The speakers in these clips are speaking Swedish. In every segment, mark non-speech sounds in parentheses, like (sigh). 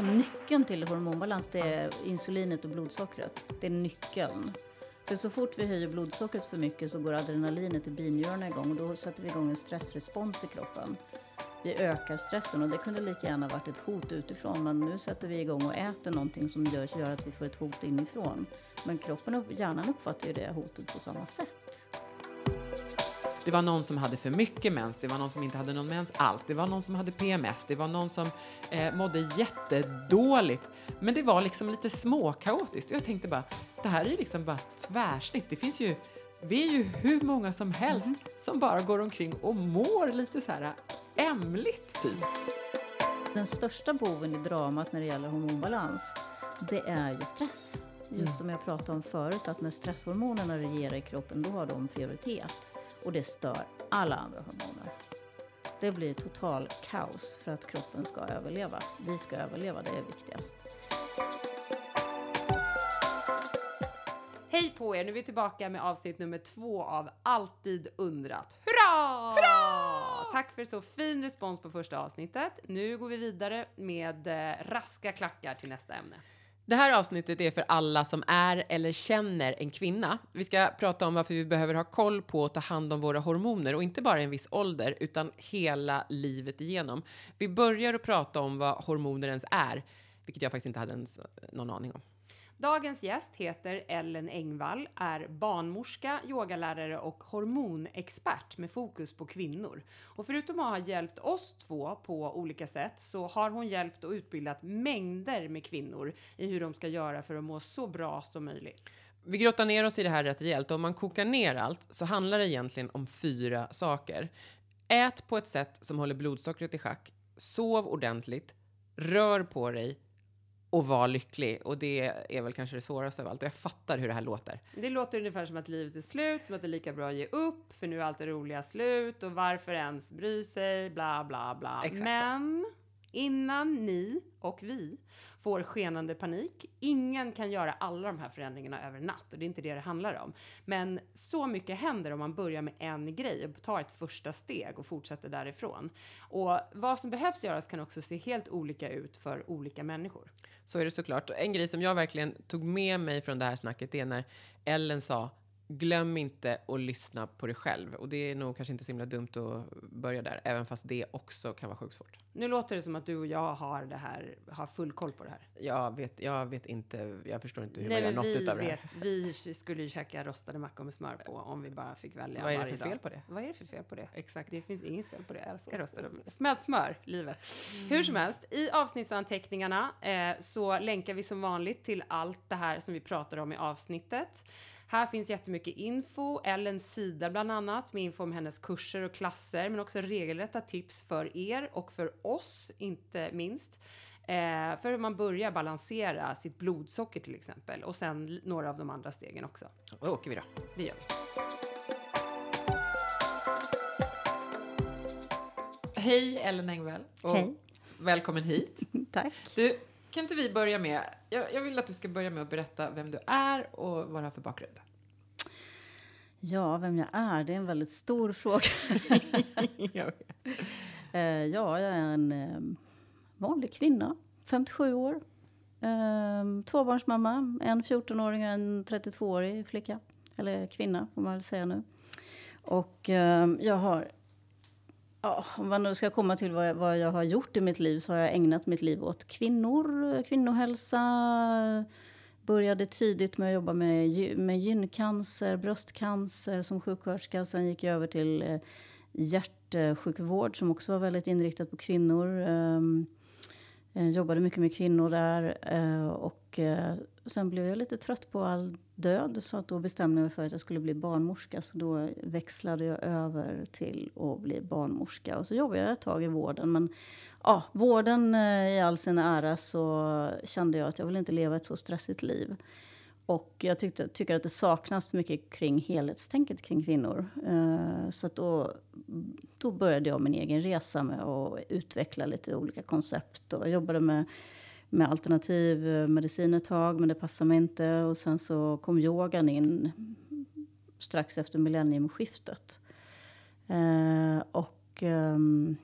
liksom nyckeln till hormonbalans, det är insulinet och blodsockret. Det är nyckeln. För så fort vi höjer blodsockret för mycket så går adrenalinet i binjurarna igång och då sätter vi igång en stressrespons i kroppen. Vi ökar stressen och det kunde lika gärna varit ett hot utifrån men nu sätter vi igång och äter någonting som gör, gör att vi får ett hot inifrån. Men kroppen och hjärnan uppfattar ju det hotet på samma sätt. Det var någon som hade för mycket mens, det var någon som inte hade någon mens alls, det var någon som hade PMS, det var någon som eh, mådde jättedåligt. Men det var liksom lite småkaotiskt och jag tänkte bara, det här är ju liksom bara tvärsnitt. Det finns ju, vi är ju hur många som helst mm. som bara går omkring och mår lite så här ämligt typ. Den största boven i dramat när det gäller hormonbalans, det är ju stress. Just mm. som jag pratade om förut, att när stresshormonerna regerar i kroppen, då har de prioritet och det stör alla andra hormoner. Det blir total kaos för att kroppen ska överleva. Vi ska överleva, det är viktigast. Hej på er! Nu är vi tillbaka med avsnitt nummer två av Alltid undrat. Hurra! Hurra! Tack för så fin respons på första avsnittet. Nu går vi vidare med eh, raska klackar till nästa ämne. Det här avsnittet är för alla som är eller känner en kvinna. Vi ska prata om varför vi behöver ha koll på och ta hand om våra hormoner och inte bara i en viss ålder utan hela livet igenom. Vi börjar att prata om vad hormoner ens är, vilket jag faktiskt inte hade ens någon aning om. Dagens gäst heter Ellen Engvall, är barnmorska, yogalärare och hormonexpert med fokus på kvinnor. Och förutom att ha hjälpt oss två på olika sätt så har hon hjälpt och utbildat mängder med kvinnor i hur de ska göra för att må så bra som möjligt. Vi grottar ner oss i det här rätt rejält. Om man kokar ner allt så handlar det egentligen om fyra saker. Ät på ett sätt som håller blodsockret i schack. Sov ordentligt. Rör på dig och vara lycklig. Och det är väl kanske det svåraste av allt. Och jag fattar hur det här låter. Det låter ungefär som att livet är slut, som att det är lika bra att ge upp, för nu är allt det roliga slut och varför ens bry sig, bla bla bla. Exakt Men så innan ni och vi får skenande panik. Ingen kan göra alla de här förändringarna över natt och det är inte det det handlar om. Men så mycket händer om man börjar med en grej och tar ett första steg och fortsätter därifrån. Och vad som behövs göras kan också se helt olika ut för olika människor. Så är det såklart. En grej som jag verkligen tog med mig från det här snacket är när Ellen sa glöm inte att lyssna på dig själv. Och det är nog kanske inte så himla dumt att börja där, även fast det också kan vara sjukt svårt. Nu låter det som att du och jag har det här, har full koll på det här. Jag vet, jag vet inte, jag förstår inte hur Nej, jag nått utav det här. Vi skulle ju käka rostade mackor med smör på om vi bara fick välja Vad är det för fel på det? Vad är det för fel på det? Exakt, det finns inget fel på det. Jag älskar rostade Smält smör, livet. Mm. Hur som helst, i avsnittsanteckningarna eh, så länkar vi som vanligt till allt det här som vi pratar om i avsnittet. Här finns jättemycket info, Ellens sida bland annat med info om hennes kurser och klasser, men också regelrätta tips för er och för oss, inte minst. Eh, för hur man börjar balansera sitt blodsocker till exempel och sen några av de andra stegen också. Då åker vi då. Det gör vi. Hej Ellen Engvall. Hej. Välkommen hit. (laughs) Tack. Du, kan inte vi börja med, jag, jag, vill att du ska börja med att berätta vem du är och vad du har för bakgrund. Ja, vem jag är, det är en väldigt stor fråga. (laughs) Eh, ja, jag är en eh, vanlig kvinna, 57 år. Eh, tvåbarnsmamma, en 14-åring och en 32-årig flicka. Eller kvinna, får man väl säga nu. Och jag har Ja, om man nu ska komma till vad jag, vad jag, har gjort i mitt liv så har jag ägnat mitt liv åt kvinnor, kvinnohälsa. Började tidigt med att jobba med, med gyncancer, bröstcancer som sjuksköterska. Sen gick jag över till eh, hjärtsjukvård som också var väldigt inriktat på kvinnor. Ehm, jag jobbade mycket med kvinnor där. Eh, och eh, sen blev jag lite trött på all död så att då bestämde jag mig för att jag skulle bli barnmorska. Så då växlade jag över till att bli barnmorska. Och så jobbade jag ett tag i vården. Men ja, vården i all sin ära så kände jag att jag vill inte leva ett så stressigt liv. Och jag tyckte, tycker att det saknas mycket kring helhetstänket kring kvinnor. Uh, så att då, då började jag min egen resa med att utveckla lite olika koncept. Och jag jobbade med med alternativ eh, medicin ett tag, men det passade mig inte. Och sen så kom yogan in strax efter millenniumskiftet. Uh, och um,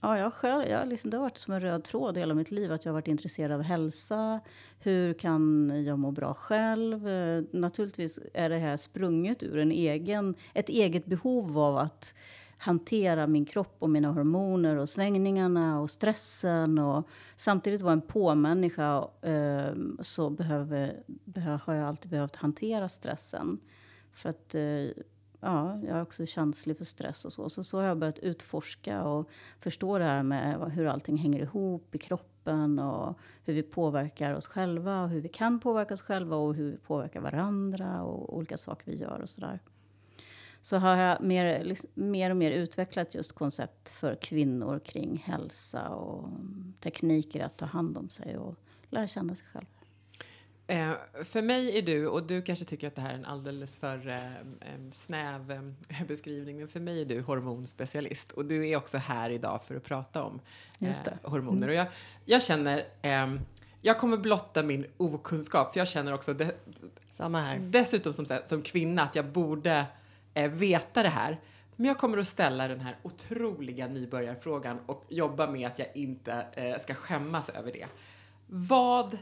Ja, jag själv, jag liksom, det har varit som en röd tråd hela mitt liv att jag har varit intresserad av hälsa. Hur kan jag må bra själv? Eh, naturligtvis är det här sprunget ur en egen, ett eget behov av att hantera min kropp och mina hormoner och svängningarna och stressen. Och samtidigt vara en påmänniska eh, så behöver, behöver, har jag alltid behövt hantera stressen. För att eh, ja, jag är också känslig för stress och så. Så, så har jag börjat utforska och förstå det här med hur allting hänger ihop i kroppen och hur vi påverkar oss själva och hur vi kan påverka oss själva och hur vi påverkar varandra och olika saker vi gör och sådär så har jag mer, liksom, mer och mer utvecklat just koncept för kvinnor kring hälsa och tekniker att ta hand om sig och lära känna sig själv. Eh, för mig är du, och du kanske tycker att det här är en alldeles för eh, snäv eh, (laughs) beskrivning, men för mig är du hormonspecialist och du är också här idag för att prata om eh, hormoner. Mm. Och jag, jag känner, jag kommer blotta min okunskap, för jag känner också, det, Samma här. dessutom som, som kvinna, att jag borde eh, veta det här. Men jag kommer att ställa den här otroliga nybörjarfrågan och jobba med att jag inte eh, ska skämmas över det. Vad,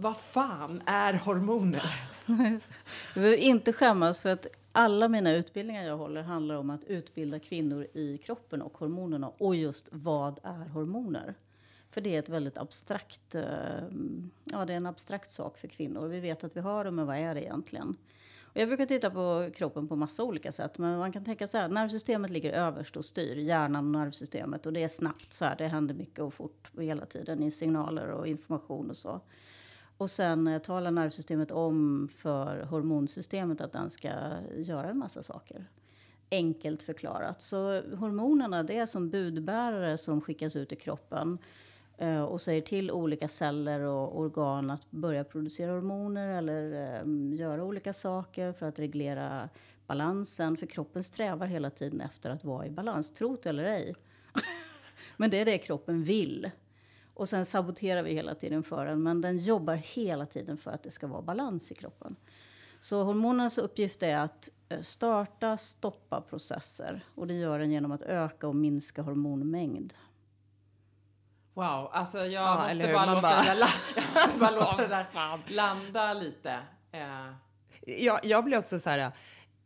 vad fan är hormoner? (laughs) Du behöver inte skämmas för att alla mina utbildningar jag håller handlar om att utbilda kvinnor i kroppen och hormonerna och just vad är hormoner? För det är ett väldigt abstrakt, eh, ja det är en abstrakt sak för kvinnor. Vi vet att vi har det, men vad är det egentligen? Och jag brukar titta på kroppen på massa olika sätt. Men man kan tänka så här, nervsystemet ligger överst och styr hjärnan och nervsystemet. Och det är snabbt så här, det händer mycket och fort och hela tiden i signaler och information och så. Och sen eh, talar nervsystemet om för hormonsystemet att den ska göra en massa saker. Enkelt förklarat. Så hormonerna det är som budbärare som skickas ut i kroppen Eh, och säger till olika celler och organ att börja producera hormoner eller um, göra olika saker för att reglera balansen. För kroppen strävar hela tiden efter att vara i balans, tro eller ej. (laughs) men det är det kroppen vill. Och sen saboterar vi hela tiden för den, men den jobbar hela tiden för att det ska vara balans i kroppen. Så hormonernas uppgift är att eh, starta, stoppa processer. Och det gör den genom att öka och minska hormonmängd. Wow, alltså jag ja, måste bara låta, bara... Det där, (laughs) jag måste bara låta det där landa lite. Eh. Jag, jag blir också så här,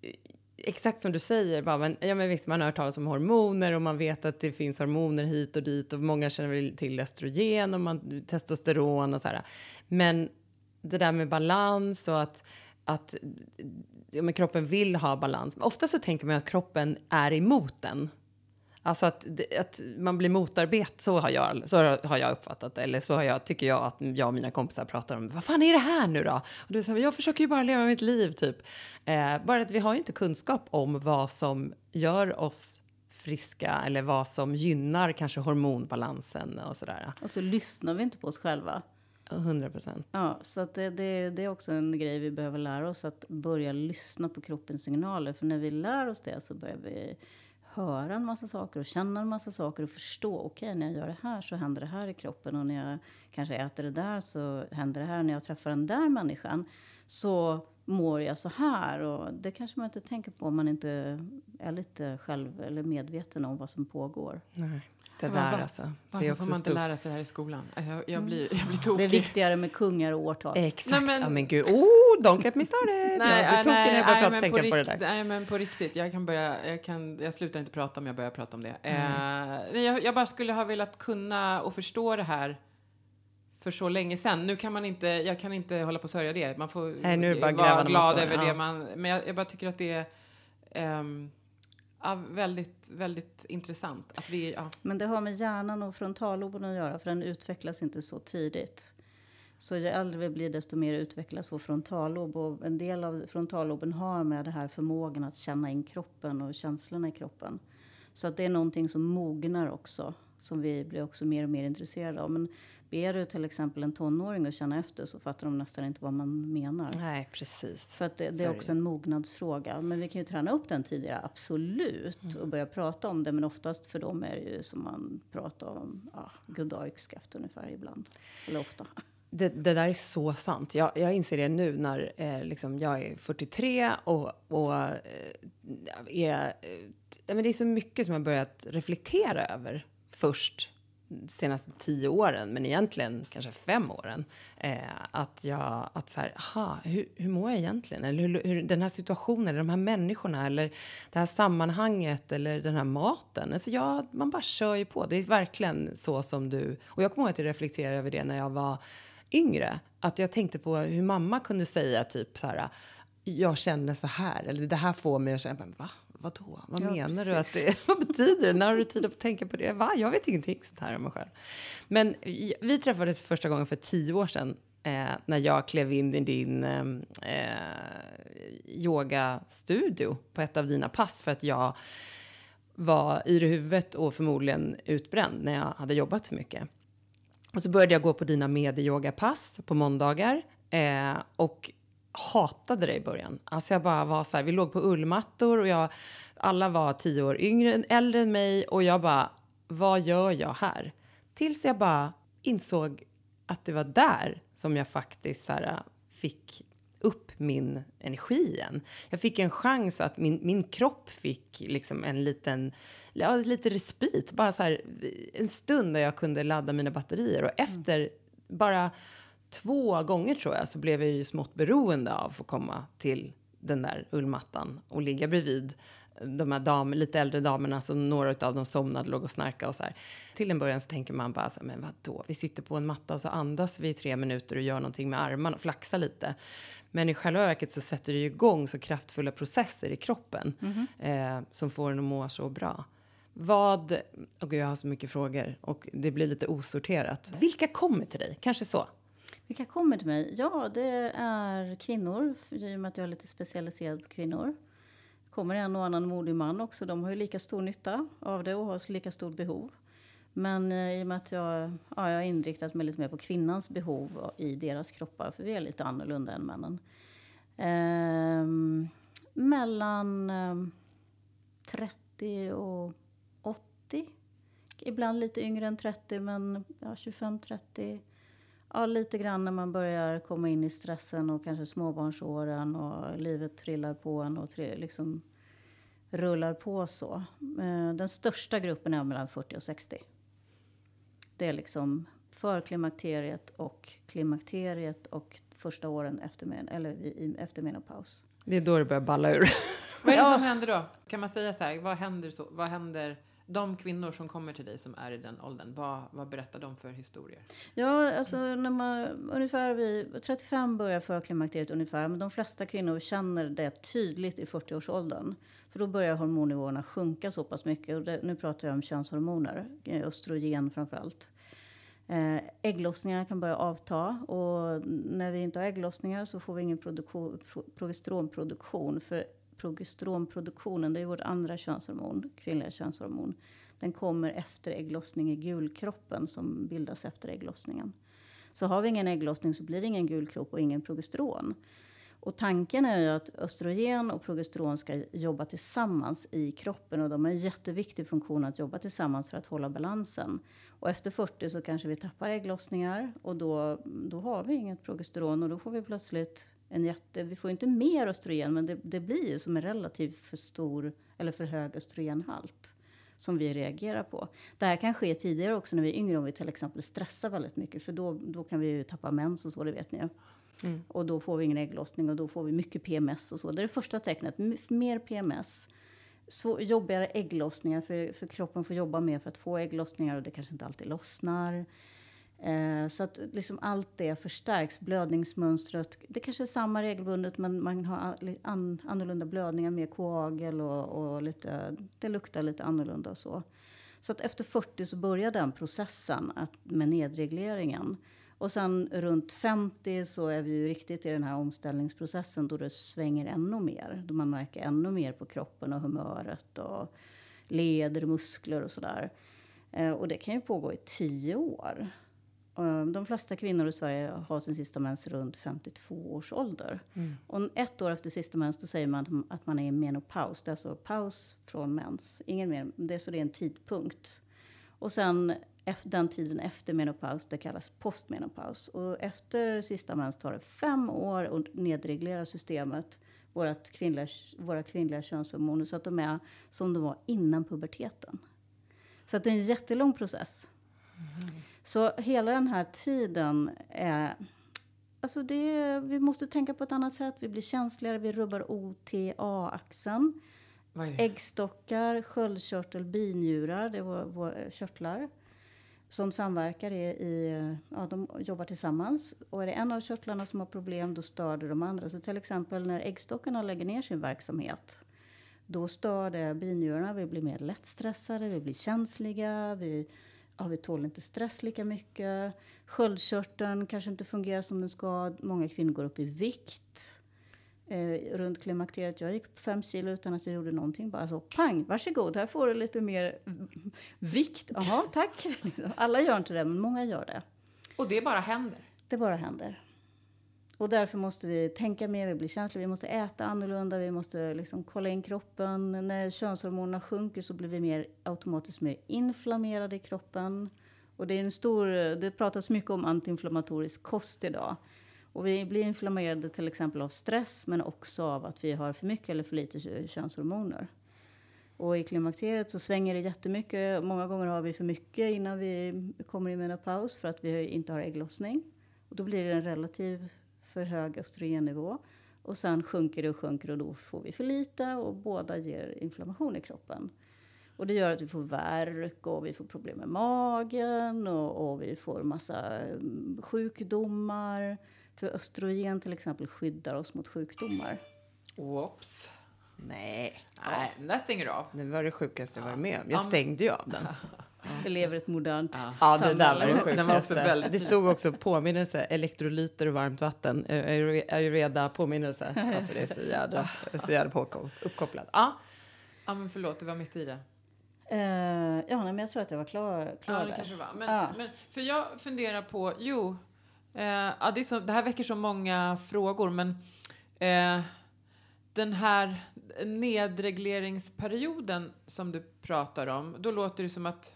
eh, exakt som du säger, bara, men, ja, men visst, man har hört talas om hormoner och man vet att det finns hormoner hit och dit och många känner väl till östrogen och man, testosteron och så här. Men det där med balans och att, att ja, men kroppen vill ha balans. Ofta så tänker man att kroppen är emot den. Alltså att, att man blir motarbetad, så har, jag, så har jag uppfattat det. Eller så har jag, tycker jag att jag och mina kompisar pratar om, vad fan är det här nu då? Och det är så här, jag försöker ju bara leva mitt liv typ. Eh, bara att vi har ju inte kunskap om vad som gör oss friska eller vad som gynnar kanske hormonbalansen och sådär. Och så lyssnar vi inte på oss själva. 100 procent. Ja, så det, det, det, är också en grej vi behöver lära oss. Att börja lyssna på kroppens signaler. För när vi lär oss det så börjar vi höra en massa saker och känna en massa saker och förstå. Okej, okay, när jag gör det här så händer det här i kroppen och när jag kanske äter det där så händer det här. När jag träffar den där människan så mår jag så här. Och det kanske man inte tänker på om man inte är lite själv eller medveten om vad som pågår. Nej. Det där var, alltså. Varför det får man inte stort. lära sig det här i skolan? Jag, jag, mm. blir, jag blir tokig. Det är viktigare med kungar och årtal. Exakt. Nej, men, ja, men gud. Oh, don't get me started. Nej, jag blir tokig när jag börjar tänka på, på, det där. Nej, men på riktigt. Jag kan börja, jag, kan, jag slutar inte prata om jag börjar prata om det. Mm. Eh, jag, jag bara skulle ha velat kunna och förstå det här för så länge sedan. Nu kan man inte, jag kan inte hålla på och sörja det. Man får Nej, nu bara vara glad över ja. det. Man, men jag, jag, bara tycker att det är um, Ja, väldigt, väldigt intressant. Att vi, ja. Men det har med hjärnan och frontalloben att göra, för den utvecklas inte så tidigt. Så ju äldre vi blir, desto mer utvecklas vår frontallob. Och en del av frontalloben har med det här förmågan att känna in kroppen och känslorna i kroppen. Så att det är någonting som mognar också, som vi blir också mer och mer intresserade av. Men Ber du till exempel en tonåring att känna efter så fattar de nästan inte vad man menar. Nej, precis. För det, det är också en mognadsfråga. Men vi kan ju träna upp den tidigare, absolut. Mm. Och börja prata om det. Men oftast för dem är det ju som man pratar om ja, goddag yxskaft ungefär ibland. Eller ofta. Det, det, där är så sant. Jag, jag inser det nu när eh, liksom jag är 43 och, och eh, är, eh, men det är så mycket som jag börjat reflektera över först senaste tio åren, men egentligen kanske fem åren. Eh, att jag, att så här, aha, hur, hur mår jag egentligen? Eller hur, hur, den här situationen, eller de här människorna, eller det här sammanhanget, eller den här maten. Alltså jag, man bara kör ju på. Det är verkligen så som du... Och jag kommer ihåg att jag reflekterade över det när jag var yngre. Att jag tänkte på hur mamma kunde säga typ så här, jag känner så här, eller det här får mig att känna, va? Vadå? Vad ja, menar precis. du? att det, (laughs) vad betyder det? När har du tid att tänka på det? Va? Jag vet ingenting sånt här om mig själv. Men vi träffades första gången för tio år sedan eh, när jag klev in i din ehm, eh, yogastudio på ett av dina pass för att jag var yr i huvudet och förmodligen utbränd när jag hade jobbat för mycket. Och så började jag gå på dina medyogapass på måndagar eh, och hatade det i början. Alltså jag bara var så här, vi låg på ullmattor och jag, alla var tio år yngre, äldre än mig och jag bara, vad gör jag här? Tills jag bara insåg att det var där som jag faktiskt så här, fick upp min energi igen. Jag fick en chans att min, min kropp fick liksom en liten, ja, lite respit. Bara så här, en stund där jag kunde ladda mina batterier och efter mm. bara två gånger tror jag så blev jag ju smått beroende av att komma till den där ullmattan och ligga bredvid de här dam, lite äldre damerna som några av dem somnade, låg och snarkade och så här. Till en början så tänker man bara så här, men vadå, vi sitter på en matta och så andas vi i tre minuter och gör någonting med armarna och flaxar lite. Men i själva verket så sätter det ju igång så kraftfulla processer i kroppen mm -hmm. eh, som får en att må så bra. Vad, och jag har så mycket frågor och det blir lite osorterat. Vilka kommer till dig? Kanske så? Vilka kommer till mig? Ja, det är kvinnor, i och med att jag är lite specialiserad på kvinnor. kommer en och annan modig man också. De har ju lika stor nytta av det och har lika stort behov. Men eh, i och med att jag, ja, jag har inriktat mig lite mer på kvinnans behov i deras kroppar, för vi är lite annorlunda än männen. Ehm, mellan ehm, 30 och 80. Ibland lite yngre än 30, men ja, 25-30 Ja, lite grann när man börjar komma in i stressen och kanske småbarnsåren och livet trillar på en och tri liksom rullar på så. Eh, den största gruppen är mellan 40 och 60. Det är liksom förklimakteriet och klimakteriet och första åren efter, men eller efter menopaus. Det är då det börjar balla ur. Vad är det som händer då? Kan man säga så här, vad händer, så, vad händer de kvinnor som kommer till dig som är i den åldern, vad, vad berättar de för historier? Ja, alltså när man, ungefär vid 35 börjar förklimakteriet ungefär, men de flesta kvinnor känner det tydligt i 40-årsåldern. För då börjar hormonnivåerna sjunka så pass mycket. Och det, nu pratar jag om könshormoner, eh, östrogen framför allt. Eh, ägglossningarna kan börja avta och när vi inte har ägglossningar så får vi ingen produktion, pro, progesteronproduktion. För progesteronproduktionen, det är vårt andra könshormon, kvinnliga könshormon. Den kommer efter ägglossning i gulkroppen som bildas efter ägglossningen. Så har vi ingen ägglossning så blir det ingen gulkropp och ingen progesteron. Och tanken är ju att östrogen och progesteron ska jobba tillsammans i kroppen och de har en jätteviktig funktion att jobba tillsammans för att hålla balansen. Och efter 40 så kanske vi tappar ägglossningar och då, då har vi inget progesteron och då får vi plötsligt en jätte... Vi får inte mer östrogen, men det, det blir ju som en relativt för stor eller för hög östrogenhalt som vi reagerar på. Det här kan ske tidigare också när vi är yngre, om vi till exempel stressar väldigt mycket, för då, då kan vi ju tappa mens och så, det vet ni ju. Mm. Och då får vi ingen ägglossning och då får vi mycket PMS och så. Det är det första tecknet. Mer PMS, svår, jobbigare ägglossningar, för, för kroppen får jobba mer för att få ägglossningar och det kanske inte alltid lossnar. Eh, så att liksom allt det förstärks. Blödningsmönstret, det kanske är samma regelbundet men man har an, annorlunda blödningar, mer koagel och, och lite, det luktar lite annorlunda och så. Så att efter 40 så börjar den processen att, med nedregleringen. Och sen runt 50 så är vi ju riktigt i den här omställningsprocessen då det svänger ännu mer. Då man märker ännu mer på kroppen och humöret och leder, muskler och sådär. Eh, och det kan ju pågå i tio år. Ehm, de flesta kvinnor i Sverige har sin sista mens runt 52 års ålder. Mm. Och ett år efter sista mens då säger man att man är i menopaus. Det är alltså paus från mens. Ingen mer, det är så det är en tidpunkt. Och sen den tiden efter menopaus, det kallas postmenopaus. Och efter sista mens tar det fem år att nedreglera systemet, vårat kvinnliga, våra kvinnliga könshormoner, så att de är som de var innan puberteten. Så att det är en jättelång process. Så hela den här tiden är... Alltså det, vi måste tänka på ett annat sätt. Vi blir känsligare, vi rubbar OTA-axeln. Äggstockar, sköldkörtel, binjurar, det är våra, våra körtlar som samverkar i, i, ja, de jobbar tillsammans. Och är det en av körtlarna som har problem, då stör det de andra. Så till exempel när äggstockarna lägger ner sin verksamhet, då stör det binjurarna. Vi blir mer lättstressade, vi blir känsliga, vi, ja, vi tål inte stress lika mycket. Sköldkörteln kanske inte fungerar som den ska. Många kvinnor går upp i vikt eh, runt klimakteriet. Jag gick upp fem kilo utan att jag gjorde någonting. Bara så pang, varsågod, här får du lite mer vikt. Jaha, tack. (laughs) Alla gör inte det, men många gör det. Och det bara händer. Det bara händer. Och därför måste vi tänka mer, vi blir känsliga, vi måste äta annorlunda, vi måste liksom kolla in kroppen. När könshormonerna sjunker så blir vi mer, automatiskt mer inflammerade i kroppen. Och det är en stor, det pratas mycket om antiinflammatorisk kost idag. Och vi blir inflammerade till exempel av stress men också av att vi har för mycket eller för lite könshormoner. Och i klimakteriet så svänger det jättemycket. Många gånger har vi för mycket innan vi kommer i menopaus för att vi inte har ägglossning. Och då blir det en relativ för hög östrogennivå. Och sen sjunker det och sjunker och då får vi för lite och båda ger inflammation i kroppen. Och det gör att vi får värk och vi får problem med magen och, och vi får massa mm, sjukdomar. För östrogen till exempel skyddar oss mot sjukdomar. Whoops. Nej, Nej, den där stänger du av. det var det sjukaste jag varit med om. Ja, Jag stängde ju av den. (laughs) Vi lever i ett modernt Ja, det där var det. Den var också väldigt det stod också påminnelse, elektrolyter och varmt vatten. Eh, Ayurve- Ayurveda påminnelse. (laughs) Alltså det är så jädra, så jädra på, uppkopplad. Ja, Ja, men förlåt, du var mitt i det. Eh, ja, nej, men jag tror att jag var klar, klar Ja, det där. kanske var. Men, Ja. men, för jag funderar på, jo, eh, ja, det, är så, det här väcker så många frågor, men eh, den här nedregleringsperioden som du pratar om, då låter det som att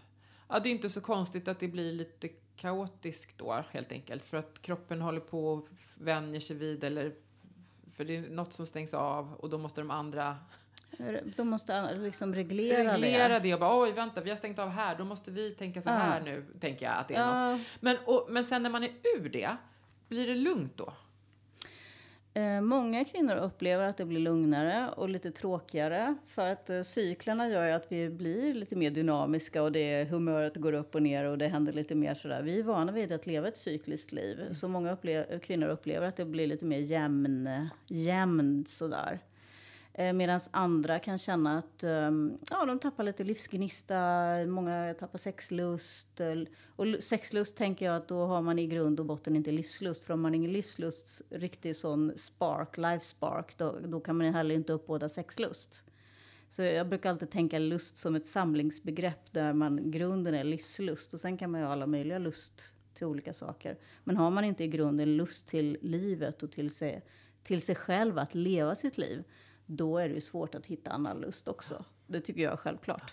ja, det är inte så konstigt att det blir lite kaotiskt då, helt enkelt, för att kroppen håller på och vänjer sig vid, eller för det är något som stängs av och då måste de andra (laughs) De måste liksom reglera, reglera det. det och bara oj vänta vi har stängt av här då måste vi tänka så Ja. här nu tänker jag att det är något. Ja, Men, och, men sen när man är ur det, blir det lugnt då? Eh, många kvinnor upplever att det blir lugnare och lite tråkigare. För att eh, cyklerna gör ju att vi blir lite mer dynamiska och det, humöret går upp och ner och det händer lite mer sådär. Vi är vana vid att leva ett cykliskt liv. Så många upple kvinnor upplever att det blir lite mer jämn, jämnt sådär. Eh, Medan andra kan känna att ehm, ja, de tappar lite livsgnista, många tappar sexlust. Eh, och sexlust tänker jag att då har man i grund och botten inte livslust. För om man ingen livslust, riktig sån spark, life spark, då, då kan man heller inte uppbåda sexlust. Så jag brukar alltid tänka lust som ett samlingsbegrepp där man, grunden är livslust. Och sen kan man ju ha alla möjliga lust till olika saker. Men har man inte i grunden lust till livet och till sig, till sig själv att leva sitt liv, då är det ju svårt att hitta annan lust också. Det tycker jag är självklart.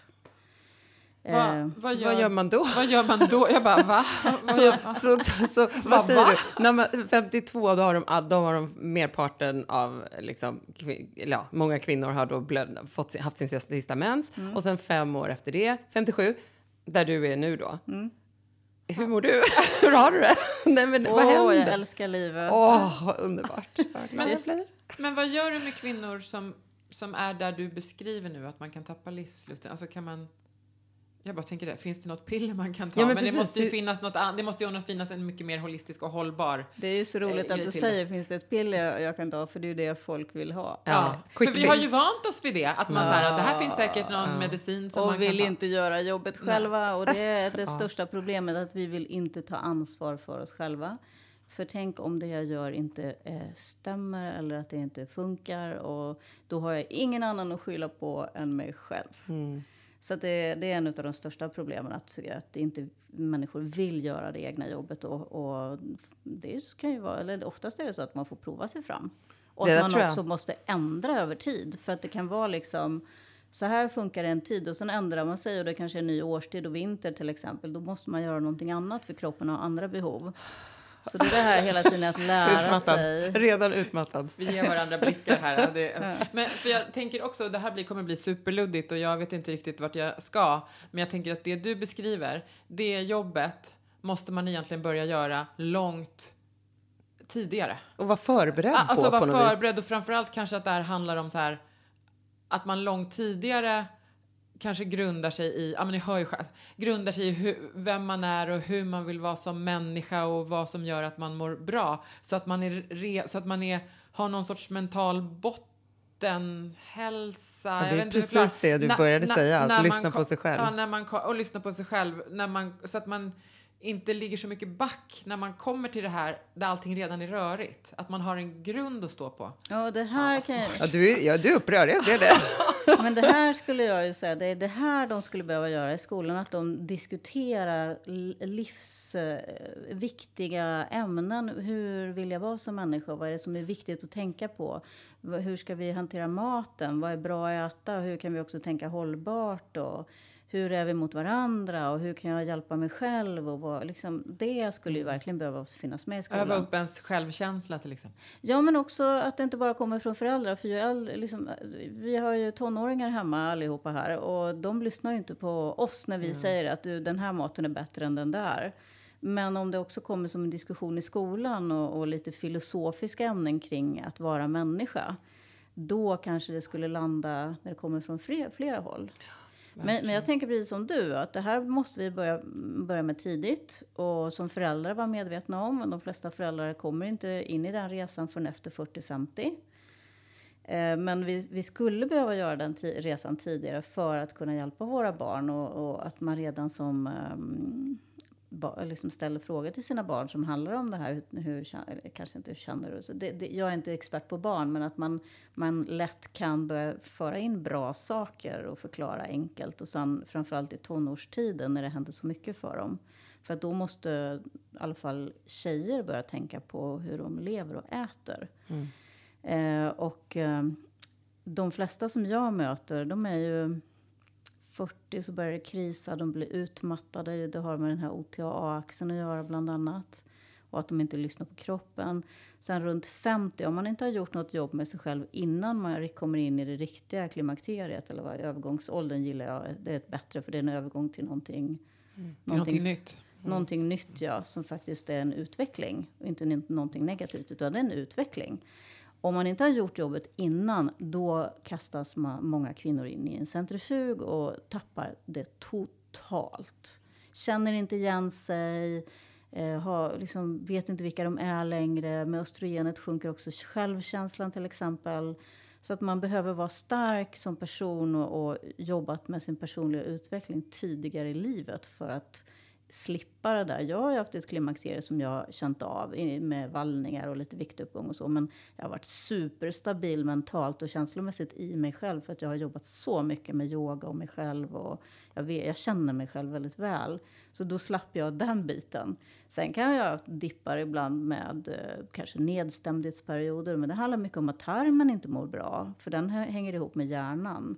Va, Eh, vad, gör, vad gör man då? vad gör man då? Jag bara va? Vad (laughs) Så, så, så, Vad, säger va? du? När man, 52, då har, de, då har de merparten av, liksom, kvin, ja, många kvinnor har då blöd, fått, haft sin sista, mens. Och sen fem år efter det, 57, där du är nu då. Hur mår du? (laughs) Hur har du det? (laughs) Nej, men, vad Åh, jag händer? älskar livet. Åh, vad underbart. Vad glad Men- jag blir. Men vad gör du med kvinnor som, som är där du beskriver nu, att man kan tappa livslusten? Alltså kan man... Jag bara tänker det, finns det något piller man kan ta? Ja, men men det måste ju finnas något an- det måste ju finnas en mycket mer holistisk och hållbar Det är ju så roligt Eh, att grej du säger finns det ett piller jag, kan ta för det är ju det folk vill ha. Ja, Ja, för vi har ju vant oss vid det. Att man Ja. så här, det här finns säkert någon Ja. medicin som man Och kan vill ta. inte göra jobbet själva. Och det är (laughs) det största problemet, att vi vill inte ta ansvar för oss själva. För tänk om det jag gör inte eh, stämmer eller att det inte funkar. Och då har jag ingen annan att skylla på än mig själv. Mm. Så det, det är en av de största problemen, att, att inte människor vill göra det egna jobbet. Och, och det kan ju vara, eller oftast är det så att man får prova sig fram. Och Det att man också måste ändra över tid. För att det kan vara liksom, så här funkar det en tid och sen ändrar man sig och det kanske är en ny årstid och vinter till exempel. Då måste man göra någonting annat för kroppen har andra behov. Så det är det här hela tiden att lära Utmattad. sig. Redan utmattad. Vi ger varandra blickar här. Det, (laughs) men för jag tänker också, det här blir, kommer bli superluddigt och jag vet inte riktigt vart jag ska. Men jag tänker att det du beskriver, det jobbet måste man egentligen börja göra långt tidigare. Och vara förberedd Ah, Alltså på, på vara något vis. förberedd och framförallt kanske att det här handlar om så här att man långt tidigare kanske grundar sig i, ja men ni hör ju själv, grundar sig i hur, vem man är och hur man vill vara som människa och vad som gör att man mår bra. Så att man är, re, så att man är, har någon sorts mental bottenhälsa. Ja, det är precis det du började när- säga, att man lyssna på sig själv. Ja, när man, och lyssna på sig själv. När man, så att man inte ligger så mycket back när man kommer till det här där allting redan är rörigt. Att man har en grund att stå på. Ja, det här kan jag, Ja, du, är, ja, du är upprörd, jag ser det. (laughs) Men det här skulle jag ju säga, det är det här de skulle behöva göra i skolan, att de diskuterar livsviktiga ämnen. Hur vill jag vara som människa? Vad är det som är viktigt att tänka på? Hur ska vi hantera maten? Vad är bra att äta? Hur kan vi också tänka hållbart? Och hur är vi mot varandra? Och hur kan jag hjälpa mig själv? Och vad, liksom, det skulle ju verkligen behöva finnas med i skolan. Öva upp ens självkänsla till exempel. Ja, men också att det inte bara kommer från föräldrar. För ju äldre, liksom, vi har ju tonåringar hemma allihopa här och de lyssnar ju inte på oss när vi säger att du, den här maten är bättre än den där. Men om det också kommer som en diskussion i skolan och, och lite filosofiska ämnen kring att vara människa, då kanske det skulle landa när det kommer från fler, flera håll. Men, men jag tänker precis som du, att det här måste vi börja, börja med tidigt och som föräldrar vara medvetna om. De flesta föräldrar kommer inte in i den resan förrän efter 40-50. Eh, Men vi, vi skulle behöva göra den resan tidigare för att kunna hjälpa våra barn och, och att man redan som um, liksom ställer frågor till sina barn som handlar om det här. Hur, hur, kanske inte hur känner du? Så det, det, jag är inte expert på barn, men att man, man lätt kan börja föra in bra saker och förklara enkelt. Och sen framförallt i tonårstiden när det händer så mycket för dem. För att då måste i alla fall tjejer börja tänka på hur de lever och äter. Eh, och eh, de flesta som jag möter, de är ju 40 så börjar det krisa, de blir utmattade. Det har med den här OTA-axeln att göra bland annat. Och att de inte lyssnar på kroppen. Sen runt 50, om man inte har gjort något jobb med sig själv innan man kommer in i det riktiga klimakteriet, eller vad, övergångsåldern gillar jag, det är ett bättre för det är en övergång till någonting, är någonting nytt. Någonting nytt, ja, som faktiskt är en utveckling. Och inte någonting negativt, utan det är en utveckling. Om man inte har gjort jobbet innan, då kastas man, många kvinnor in i en centrifug och tappar det totalt. Känner inte igen sig, eh, har, liksom, vet inte vilka de är längre. Med östrogenet sjunker också självkänslan till exempel. Så att man behöver vara stark som person och, och jobbat med sin personliga utveckling tidigare i livet för att slippa det där. Jag har ju haft ett klimakterie som jag har känt av med vallningar och lite viktuppgång och så. Men jag har varit superstabil mentalt och känslomässigt i mig själv för att jag har jobbat så mycket med yoga och mig själv. Och jag, vet, jag känner mig själv väldigt väl. Så då slapp jag den biten. Sen kan jag ha dippar ibland med eh, kanske nedstämdhetsperioder. Men det handlar mycket om att tarmen inte mår bra. För den hänger ihop med hjärnan.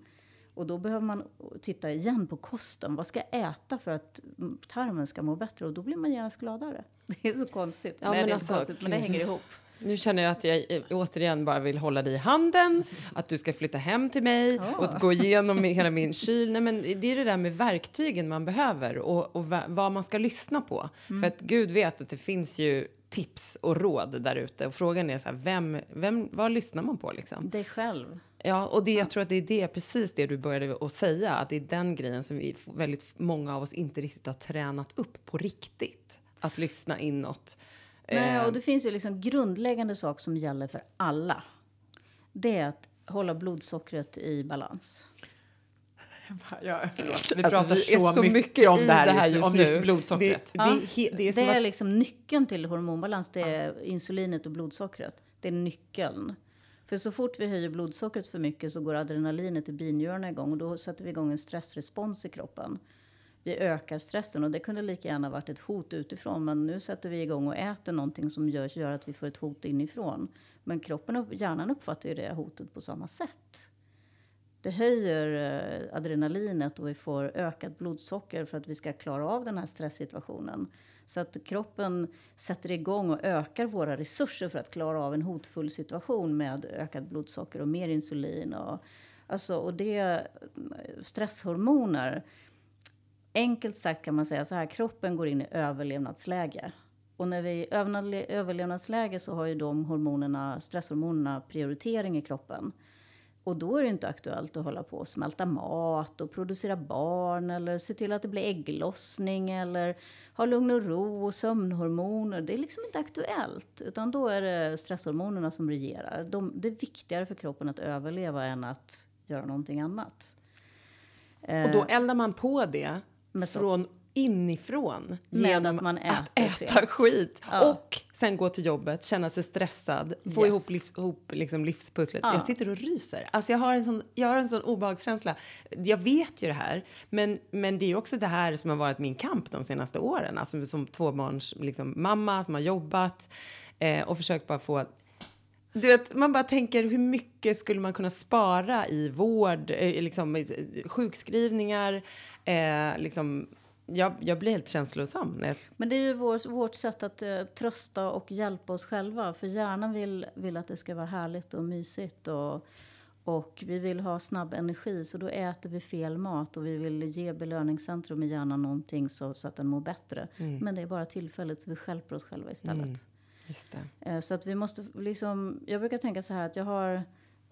Och då behöver man titta igen på kosten. Vad ska jag äta för att mm, tarmen ska må bättre? Och då blir man genast gladare. (laughs) Det är så konstigt. Ja, Nej, men det alltså, konstigt, men det hänger ihop. Nu känner jag att jag eh, återigen bara vill hålla dig i handen, att du ska flytta hem till mig Ja. och gå igenom hela min kyl. Nej, men det är det där med verktygen man behöver och, och va- vad man ska lyssna på. För att Gud vet att det finns ju tips och råd där ute och frågan är så här, vem, vem, vad lyssnar man på liksom? Dig själv. Ja, och det, jag tror att det är det, precis det du började att säga, att det är den grejen som vi, väldigt många av oss inte riktigt har tränat upp på riktigt. Att lyssna inåt. Nej, och det finns ju liksom grundläggande saker som gäller för alla. Det är att hålla blodsockret i balans. Ja, förlåt. Vi Alltså, pratar vi är så, mycket, om i det här, just, om just nu. blodsockret. Det, det, det är Det är att, liksom nyckeln till hormonbalans. Det är insulinet och blodsockret. Det är nyckeln. För så fort vi höjer blodsockret för mycket så går adrenalinet i binjurarna igång och då sätter vi igång en stressrespons i kroppen. Vi ökar stressen och det kunde lika gärna varit ett hot utifrån men nu sätter vi igång och äter någonting som gör, gör att vi får ett hot inifrån. Men kroppen och hjärnan uppfattar ju det hotet på samma sätt. Det höjer eh, adrenalinet och vi får ökat blodsocker för att vi ska klara av den här stresssituationen. Så att kroppen sätter igång och ökar våra resurser för att klara av en hotfull situation med ökat blodsocker och mer insulin. Och, alltså, och det stresshormoner. Enkelt sagt kan man säga så här, kroppen går in i överlevnadsläge. Och när vi är i överlevnadsläge så har ju de hormonerna, stresshormonerna prioritering i kroppen. Och då är det inte aktuellt att hålla på och smälta mat och producera barn eller se till att det blir ägglossning eller ha lugn och ro och sömnhormoner. Det är liksom inte aktuellt. Utan då är det stresshormonerna som regerar. De, det är viktigare för kroppen att överleva än att göra någonting annat. Och då eldar man på det från inifrån Med genom att man att äter äta fel. skit Ja. och sen gå till jobbet, känna sig stressad, få Yes. ihop, liv, ihop liksom livspusslet. Ja. Jag sitter och ryser. Alltså jag har en sån, jag har en sån obehagskänsla. Jag vet ju det här, men, men det är också det här som har varit min kamp de senaste åren. Alltså som tvåbarns liksom, mamma som har jobbat eh, och försökt bara få du vet, man bara tänker hur mycket skulle man kunna spara i vård, eh, liksom, sjukskrivningar, eh, liksom, jag, jag blir helt känslosam. Men det är ju vår, vårt sätt att eh, trösta och hjälpa oss själva. För hjärnan vill, vill att det ska vara härligt och mysigt. Och, och vi vill ha snabb energi, så då äter vi fel mat. Och vi vill ge belöningscentrum i hjärnan någonting så, så att den mår bättre. Men det är bara tillfället, så vi stjälper oss själva istället. just det. Eh, Så att vi måste liksom, jag brukar tänka så här att jag har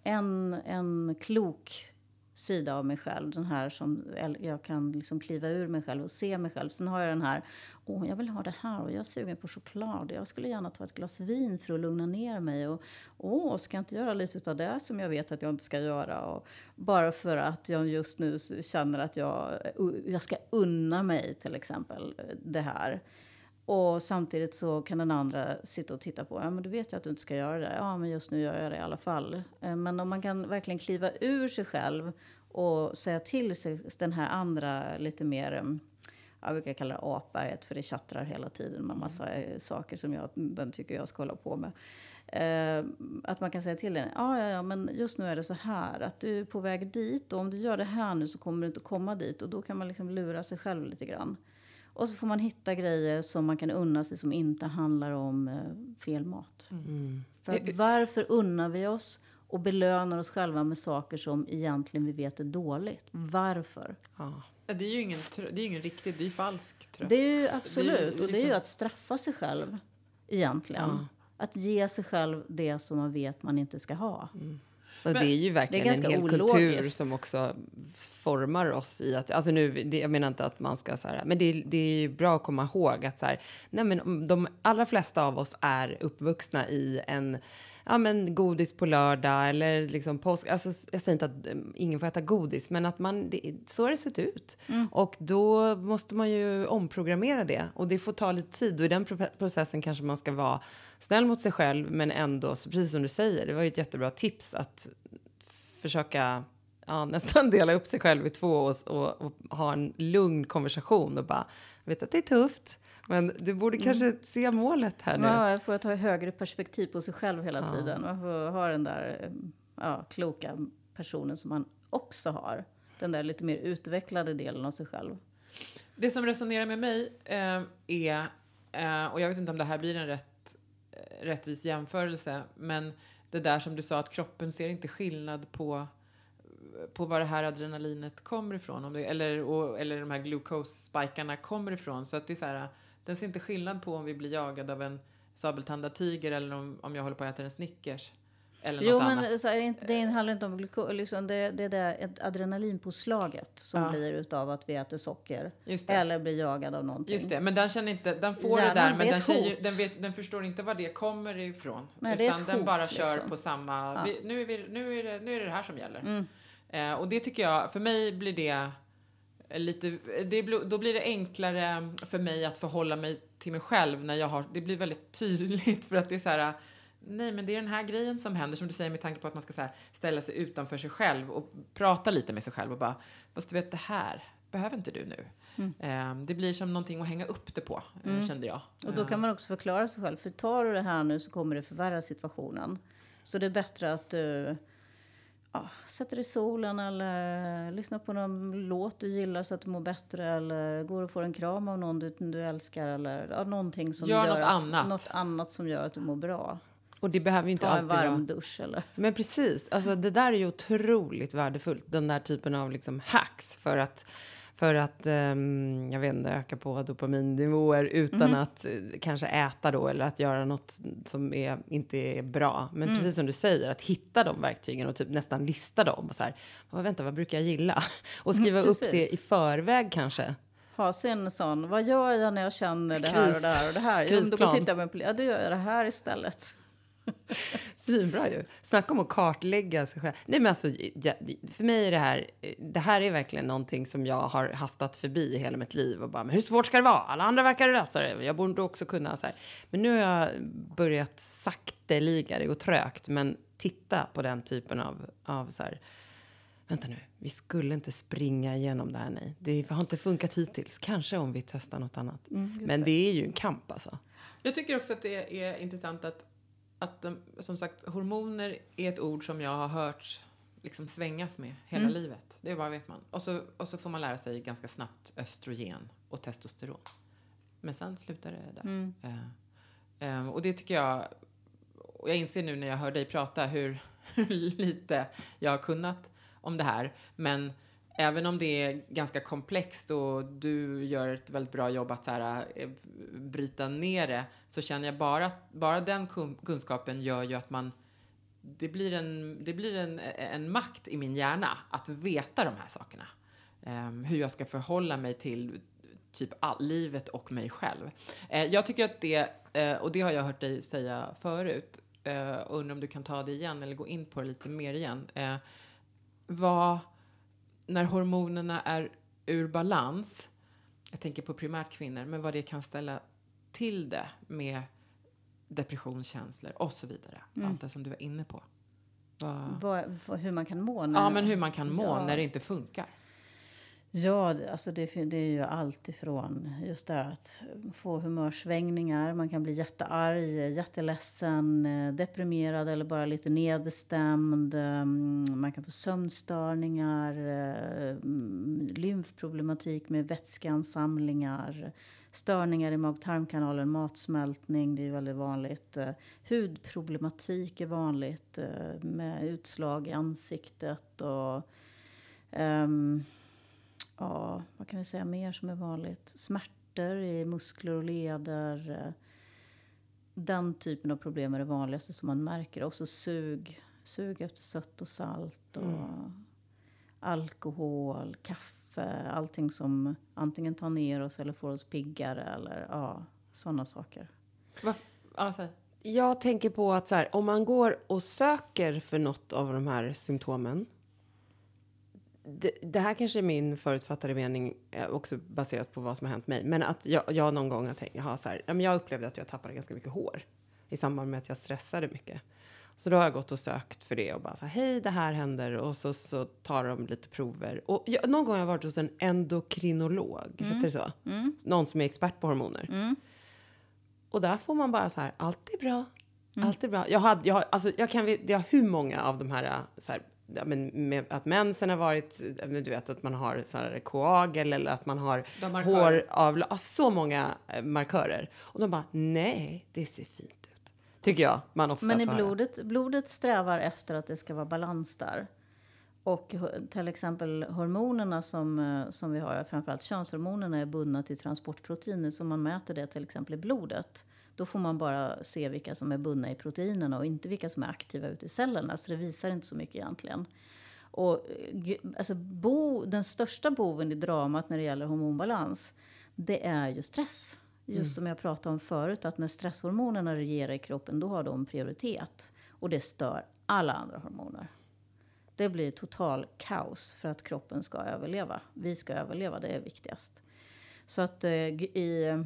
en, en klok sida av mig själv. Den här som jag kan liksom kliva ur mig själv och se mig själv. Sen har jag den här, åh jag vill ha det här och jag är sugen på choklad. Jag skulle gärna ta ett glas vin för att lugna ner mig. Och åh, ska jag inte göra lite av det som jag vet att jag inte ska göra? Och bara för att jag just nu känner att jag, jag ska unna mig till exempel det här. Och samtidigt så kan den andra sitta och titta på. Ja, men du vet ju att du inte ska göra det. Ja, men just nu gör jag det i alla fall. Eh, Men om man kan verkligen kliva ur sig själv och säga till sig den här andra lite mer em, jag brukar kalla det apberget för det tjattrar hela tiden med massa eh, saker som jag, den tycker jag ska hålla på med. Eh, att man kan säga till den, ja, ja, ja, men just nu är det så här att du är på väg dit och om du gör det här nu så kommer du inte komma dit och då kan man liksom lura sig själv lite grann. Och så får man hitta grejer som man kan unna sig som inte handlar om eh, fel mat. För att varför unnar vi oss och belönar oss själva med saker som egentligen vi vet är dåligt? Varför? Ja. Det är ju ingen, det är ingen riktig, det är ju falsk tröst. Det är ju absolut, och det är ju liksom- att straffa sig själv egentligen. Ja. Att ge sig själv det som man vet man inte ska ha. Och det är ju verkligen ganska en hel kultur ologiskt. som också formar oss i att, alltså nu, det, jag menar inte att man ska så här, men det, det är ju bra att komma ihåg att så här, nej men de allra flesta av oss är uppvuxna i en, ja men godis på lördag eller liksom påsk, alltså jag säger inte att um, ingen får äta godis, men att man, det, så har det sett ut. Och då måste man ju omprogrammera det. Och det får ta lite tid. Och i den pro- processen kanske man ska vara snäll mot sig själv men ändå, precis som du säger, det var ju ett jättebra tips att försöka ja, (laughs) nästan dela upp sig själv i två och, och, och ha en lugn konversation och bara, vet att det är tufft, men du borde kanske se målet här nu. Ja, jag får ta högre perspektiv på sig själv hela tiden. Man får ha den där eh, ja, kloka personen som man också har. Den där lite mer utvecklade delen av sig själv. Det som resonerar med mig eh, är, eh, och jag vet inte om det här blir en rätt, eh, rättvis jämförelse, men det där som du sa att kroppen ser inte skillnad på på var det här adrenalinet kommer ifrån, om det, eller, och, eller de här glucose-spikarna kommer ifrån. Så att det är så här, den ser inte skillnad på om vi blir jagade av en sabeltandad tiger eller om, om jag håller på att äta en Snickers. Eller Jo, men annat. så är det, inte, det handlar inte om gluko, liksom det, det är det adrenalinpåslaget som Ja. blir utav att vi äter socker. Eller blir jagad av någonting. Just det, men den känner inte, den får Hjärnan det där, men den, hot. den, vet, den förstår inte var det kommer ifrån. Nej, utan ett den hot, bara kör liksom. på samma, Ja. vi, nu, är vi, nu, är det, nu är det det här som gäller. Mm. Eh, och det tycker jag, för mig blir det lite, det, då blir det enklare för mig att förhålla mig till mig själv när jag har, det blir väldigt tydligt för att det är så här, nej men det är den här grejen som händer som du säger med tanke på att man ska så här, ställa sig utanför sig själv och prata lite med sig själv och bara, fast du vet det här behöver inte du nu. Eh, det blir som någonting att hänga upp det på, eh, kände jag. Och då kan man också förklara sig själv. För tar du det här nu så kommer det förvärra situationen. Så det är bättre att du ja, sätter dig i solen eller lyssnar på någon låt du gillar så att du mår bättre eller går och får en kram av någon du, du älskar eller ja, någonting som Gör gör något att, annat. något annat som gör att du mår bra. Och det behöver ju inte Ta en alltid varm vara... dusch eller... Men precis, alltså det där är ju otroligt värdefullt. Den där typen av liksom hacks för att, för att ehm, jag vet inte, öka på dopaminnivåer utan att eh, kanske äta då eller att göra något som är, inte är bra. Men precis som du säger, att hitta de verktygen och typ nästan lista dem. Och så här, "Vad- vänta, vad brukar jag gilla? (laughs) Och skriva upp precis. det i förväg kanske. Ha sin sån, vad gör jag när jag känner det här och det här och det här? Jo, då Krisplan. jag på Ja, då gör jag det här istället. (laughs) Svinbra ju. Snacka om att kartlägga sig själv. Nej, men alltså, för mig är det här, det här är verkligen någonting som jag har hastat förbi hela mitt liv och bara, men hur svårt ska det vara? Alla andra verkar lösa det. Jag borde också kunna så här. Men nu har jag börjat sakteliga, det går trögt, men titta på den typen av, av så här, vänta nu, vi skulle inte springa igenom det här, nej. Det har inte funkat hittills. Kanske om vi testar något annat. men det är ju en kamp alltså. Jag tycker också att det är intressant att, att de, som sagt, hormoner är ett ord som jag har hört liksom svängas med hela livet. Det bara vet man. Och så, och så får man lära sig ganska snabbt östrogen och testosteron. Men sen slutar det där. Eh, eh, och det tycker jag, och jag inser nu när jag hör dig prata hur, (laughs) hur lite jag har kunnat om det här. Men även om det är ganska komplext och du gör ett väldigt bra jobb att så här, eh, bryta ner det så känner jag bara att bara den kunskapen gör ju att man det blir en, det blir en, en makt i min hjärna att veta de här sakerna. Um, hur jag ska förhålla mig till typ all, livet och mig själv. Uh, jag tycker att det, uh, och det har jag hört dig säga förut, uh, och undrar om du kan ta det igen eller gå in på det lite mer igen. Uh, vad, när hormonerna är ur balans, jag tänker på primärt kvinnor, men vad det kan ställa till det med depressionskänslor och så vidare. Allt det som du var inne på. Vad, vad, hur man kan må. När, Ja, men hur man kan må Ja. när det inte funkar. Ja, det- alltså det, det är ju allt ifrån just det här att få humörsvängningar. Man kan bli jättearg, jätteledsen, eh, deprimerad eller bara lite nedstämd. Ehm, man kan få sömnstörningar, eh, lymfproblematik med vätskeansamlingar, störningar i mag-tarmkanalen, matsmältning, det är väldigt vanligt. Eh, hudproblematik är vanligt med utslag i ansiktet och um, Ja, vad kan vi säga mer som är vanligt? Smärtor i muskler och leder. eh, Den typen av problem är det vanligaste som man märker. Och så sug, sug efter sött och salt. Och Alkohol, kaffe, allting som antingen tar ner oss eller får oss piggare. Eller ja, sådana saker. Säg. Jag tänker på att så här, om man går och söker för något av de här symptomen. Det, det här kanske är min förutfattade mening, eh, också baserat på vad som har hänt mig. Men att jag, jag någon gång har tänkt, har så här, jag upplevde att jag tappade ganska mycket hår i samband med att jag stressade mycket. Så då har jag gått och sökt för det och bara så här, hej det här händer och så, så tar de lite prover. Och jag, någon gång har jag varit hos en endokrinolog, heter det så? Någon som är expert på hormoner. Och där får man bara så här, allt är bra. Allt är bra. Jag, hade, jag, alltså, jag kan jag har hur många av de här, äh, så här ja, men med, att mensen har varit, men du vet att man har så här koagel eller att man har De markörer. hår av, ja, så många eh, markörer. Och de bara, nej, det ser fint ut. Tycker jag man ofta Men i höra. blodet, blodet strävar efter att det ska vara balans där. Och till exempel hormonerna som, eh, som vi har, framförallt könshormonerna, är bundna till transportproteiner. Så man mäter det till exempel i blodet, då får man bara se vilka som är bundna i proteinerna och inte vilka som är aktiva ute i cellerna. Så det visar inte så mycket egentligen. Och eh, alltså bo, den största boven i dramat när det gäller hormonbalans, det är ju stress. Just som jag pratade om förut, att när stresshormonerna regerar i kroppen, då har de prioritet. Och det stör alla andra hormoner. Det blir total kaos för att kroppen ska överleva. Vi ska överleva, det är viktigast. Så att eh, i...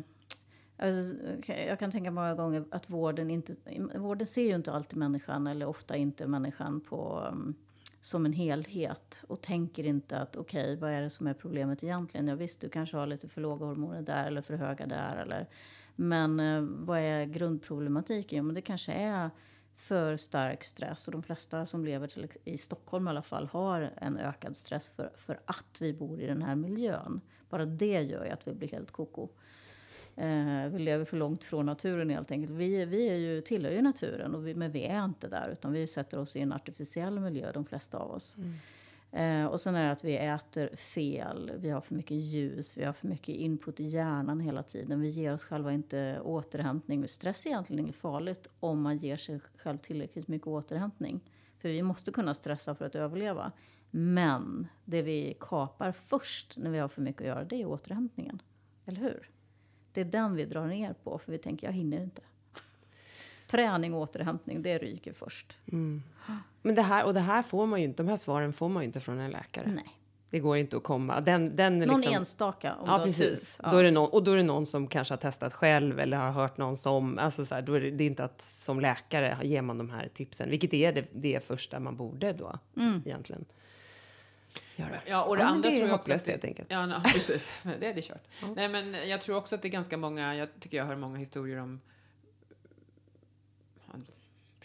Alltså, jag kan tänka många gånger att vården inte... Vården ser ju inte alltid människan, eller ofta inte människan på, um, som en helhet. Och tänker inte att okej, vad är det som är problemet egentligen? Ja visst, du kanske har lite för låga hormoner där eller för höga där. Eller, men eh, vad är grundproblematiken? Jo, men det kanske är för stark stress. Och de flesta som lever till, i Stockholm i alla fall har en ökad stress för, för att vi bor i den här miljön. Bara det gör ju att vi blir helt koko. Eh, vi lever för långt från naturen helt enkelt. Vi, vi är ju, tillhör ju naturen, och vi, men vi är inte där. Utan vi sätter oss i en artificiell miljö, de flesta av oss. Eh, och sen är det att vi äter fel, vi har för mycket ljus, vi har för mycket input i hjärnan hela tiden. Vi ger oss själva inte återhämtning. Stress är egentligen inget farligt om man ger sig själv tillräckligt mycket återhämtning. För vi måste kunna stressa för att överleva. Men det vi kapar först när vi har för mycket att göra, det är återhämtningen. Eller hur? Det är den vi drar ner på, för vi tänker jag hinner inte. (laughs) Träning och återhämtning, det ryker först. Men det här, och det här får man ju inte, de här svaren får man ju inte från en läkare. Nej. Det går inte att komma. Den, den Någon liksom, enstaka om Ja, precis. Ja. Då är det någon, och då är det någon som kanske har testat själv eller har hört någon som... Alltså så här, då är det, det är inte att som läkare ger man de här tipsen, vilket är det, det första man borde då Mm. egentligen göra. Ja, och det Ja, andra det tror jag hopplöst helt enkelt. Ja, no, precis. (laughs) Det är det kört. Nej, men jag tror också att det är ganska många, jag tycker jag hör många historier om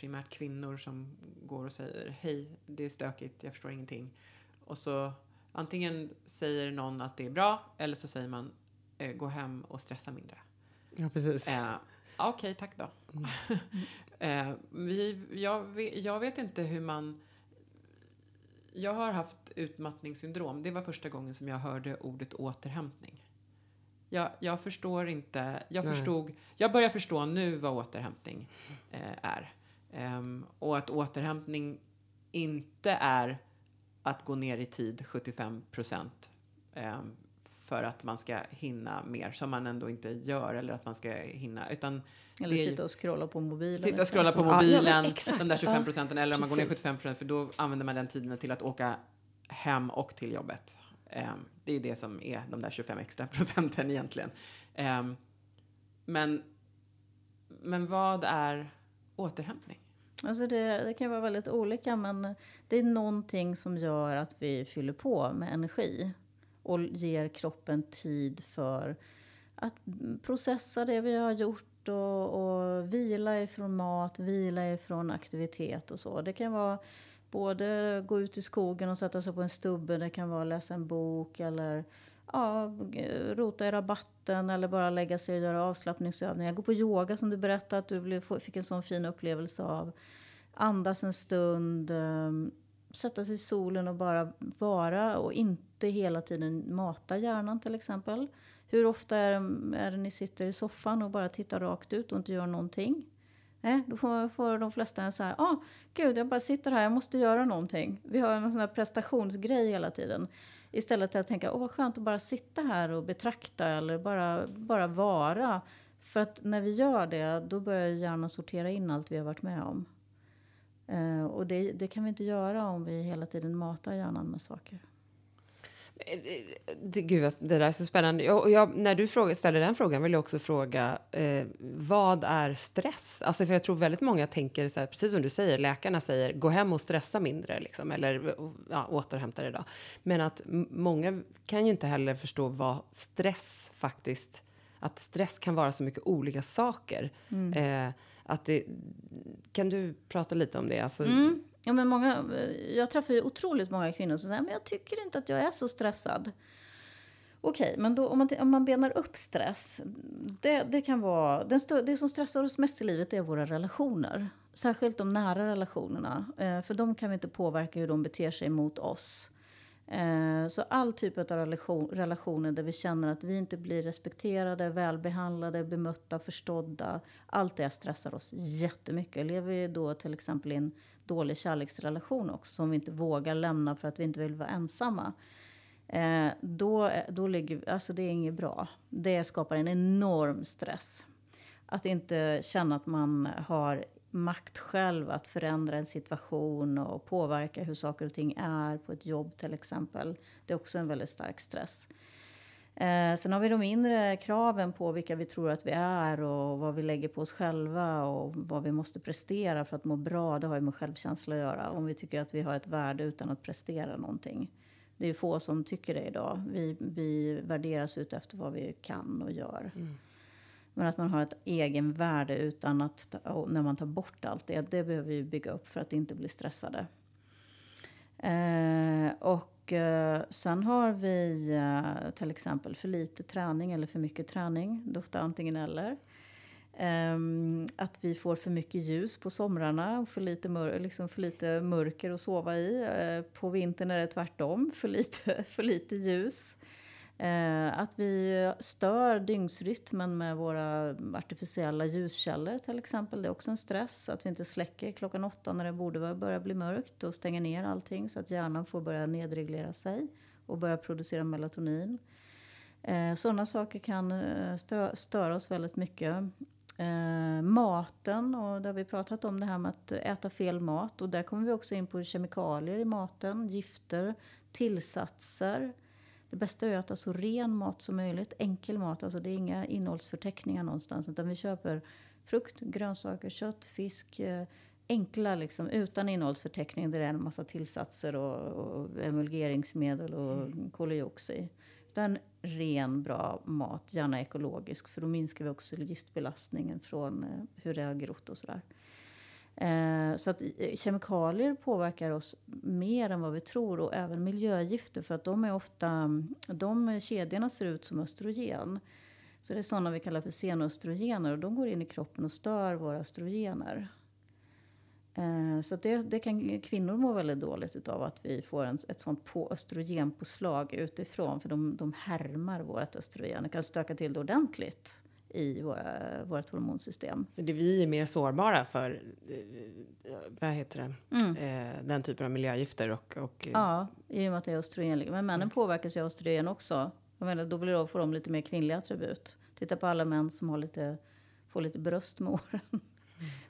primärt kvinnor som går och säger hej, det är stökigt, jag förstår ingenting. Och så antingen säger någon att det är bra eller så säger man eh, gå hem och stressa mindre. Ja, precis. Eh, Okej, tack då. (laughs) eh, vi, jag, jag vet inte hur man... Jag har haft utmattningssyndrom. Det var första gången som jag hörde ordet återhämtning. Jag, jag förstår inte... Jag, Nej. förstod, jag börjar förstå nu vad återhämtning eh, är. Ehm, och att återhämtning inte är att gå ner i tid 75 procent ehm, för att man ska hinna mer, som man ändå inte gör, eller att man ska hinna, utan Eller det sitta och scrolla på mobilen. sitta och scrolla på Ja, ja, mobilen, exakt. de där 25 Ja, procenten, eller om man går ner precis. 75 procent, för då använder man den tiden till att åka hem och till jobbet. Ehm, det är ju det som är de där 25 extra procenten egentligen. Ehm, men, men vad är återhämtning? Alltså det, det kan vara väldigt olika, men det är någonting som gör att vi fyller på med energi och ger kroppen tid för att processa det vi har gjort och, och vila ifrån mat, vila ifrån aktivitet och så. Det kan vara både gå ut i skogen och sätta sig på en stubbe, det kan vara läsa en bok eller ja, rota i rabatten eller bara lägga sig och göra avslappningsövningar. Gå på yoga som du berättade att du fick en sån fin upplevelse av. Andas en stund, um, sätta sig i solen och bara vara och inte hela tiden mata hjärnan till exempel. Hur ofta är det, är det ni sitter i soffan och bara tittar rakt ut och inte gör någonting? Nej, då får, får de flesta en så här, ah, gud jag bara sitter här, jag måste göra någonting. Vi har en sån här prestationsgrej hela tiden. Istället för att tänka, åh vad skönt att bara sitta här och betrakta eller bara, bara vara. För att när vi gör det, då börjar hjärnan sortera in allt vi har varit med om. Eh, och det, det kan vi inte göra om vi hela tiden matar hjärnan med saker. Det, gud, vad- det där är så spännande. Jag, jag, när du frågar, ställer den frågan vill jag också fråga eh, vad är stress? Alltså, för jag tror väldigt många tänker, så här, precis som du säger, läkarna säger gå hem och stressa mindre, liksom, eller ja, återhämta dig då. Men att många kan ju inte heller förstå vad stress faktiskt, att stress kan vara så mycket olika saker. Eh, att det, kan du prata lite om det? Alltså, Mm. Ja, men många, jag träffar ju otroligt många kvinnor som säger men jag tycker inte att jag är så stressad. Okej, men då, om, man, om man benar upp stress. Det, det kan vara, den stö, det som stressar oss mest i livet är våra relationer. Särskilt de nära relationerna. Eh, för de kan vi inte påverka hur de beter sig mot oss. Eh, så all typ av relation, relationer där vi känner att vi inte blir respekterade, välbehandlade, bemötta, förstådda. Allt det stressar oss jättemycket. Lever vi då till exempel i en dålig kärleksrelation också som vi inte vågar lämna för att vi inte vill vara ensamma. Eh, då, då ligger, alltså det är inget bra. Det skapar en enorm stress. Att inte känna att man har makt själv att förändra en situation och påverka hur saker och ting är på ett jobb till exempel. Det är också en väldigt stark stress. Eh, sen har vi de inre kraven på vilka vi tror att vi är och vad vi lägger på oss själva och vad vi måste prestera för att må bra. Det har ju med självkänsla att göra. Om vi tycker att vi har ett värde utan att prestera någonting. Det är ju få som tycker det idag. Vi, vi värderas ut efter vad vi kan och gör. Mm. Men att man har ett egen värde utan att, ta- när man tar bort allt det, det behöver vi bygga upp för att inte bli stressade. Eh, och eh, sen har vi eh, till exempel för lite träning eller för mycket träning. Det är ofta antingen eller. Ehm, att vi får för mycket ljus på somrarna och för lite, mör- liksom för lite mörker att sova i. Eh, på vintern är det tvärtom, för lite, (laughs) för lite ljus. Eh, att vi stör dygnsrytmen med våra artificiella ljuskällor till exempel. Det är också en stress. Att vi inte släcker klockan åtta när det borde börja bli mörkt och stänger ner allting så att hjärnan får börja nedreglera sig och börja producera melatonin. Eh, Sådana saker kan eh, stö- störa oss väldigt mycket. Eh, maten, och där har vi pratat om det här med att äta fel mat. Och där kommer vi också in på kemikalier i maten, gifter, tillsatser. Det bästa är att äta så ren mat som möjligt, enkel mat. Alltså det är inga innehållsförteckningar någonstans. Utan vi köper frukt, grönsaker, kött, fisk. Eh, enkla liksom, utan innehållsförteckning där det är en massa tillsatser och, och emulgeringsmedel och koldioxid. Utan ren, bra mat, gärna ekologisk. För då minskar vi också giftbelastningen från eh, hur det har grott och sådär. Eh, så att eh, kemikalier påverkar oss mer än vad vi tror och även miljögifter för att de är ofta, de kedjorna ser ut som östrogen. Så det är sådana vi kallar för senöstrogener och de går in i kroppen och stör våra östrogener. Eh, Så att det, det kan kvinnor må väldigt dåligt utav att vi får en, ett sånt på östrogenpåslag utifrån för de, de härmar vårt östrogen. och kan stöka till det ordentligt i våra, vårt hormonsystem. Så det vi är mer sårbara för, eh, vad heter det, eh, den typen av miljögifter och, och eh, Ja, i och med att det är östrogen. Men männen påverkas ju av östrogen också. Jag menar, då blir det, får de lite mer kvinnliga attribut. Titta på alla män som har lite, får lite bröst med åren. (laughs)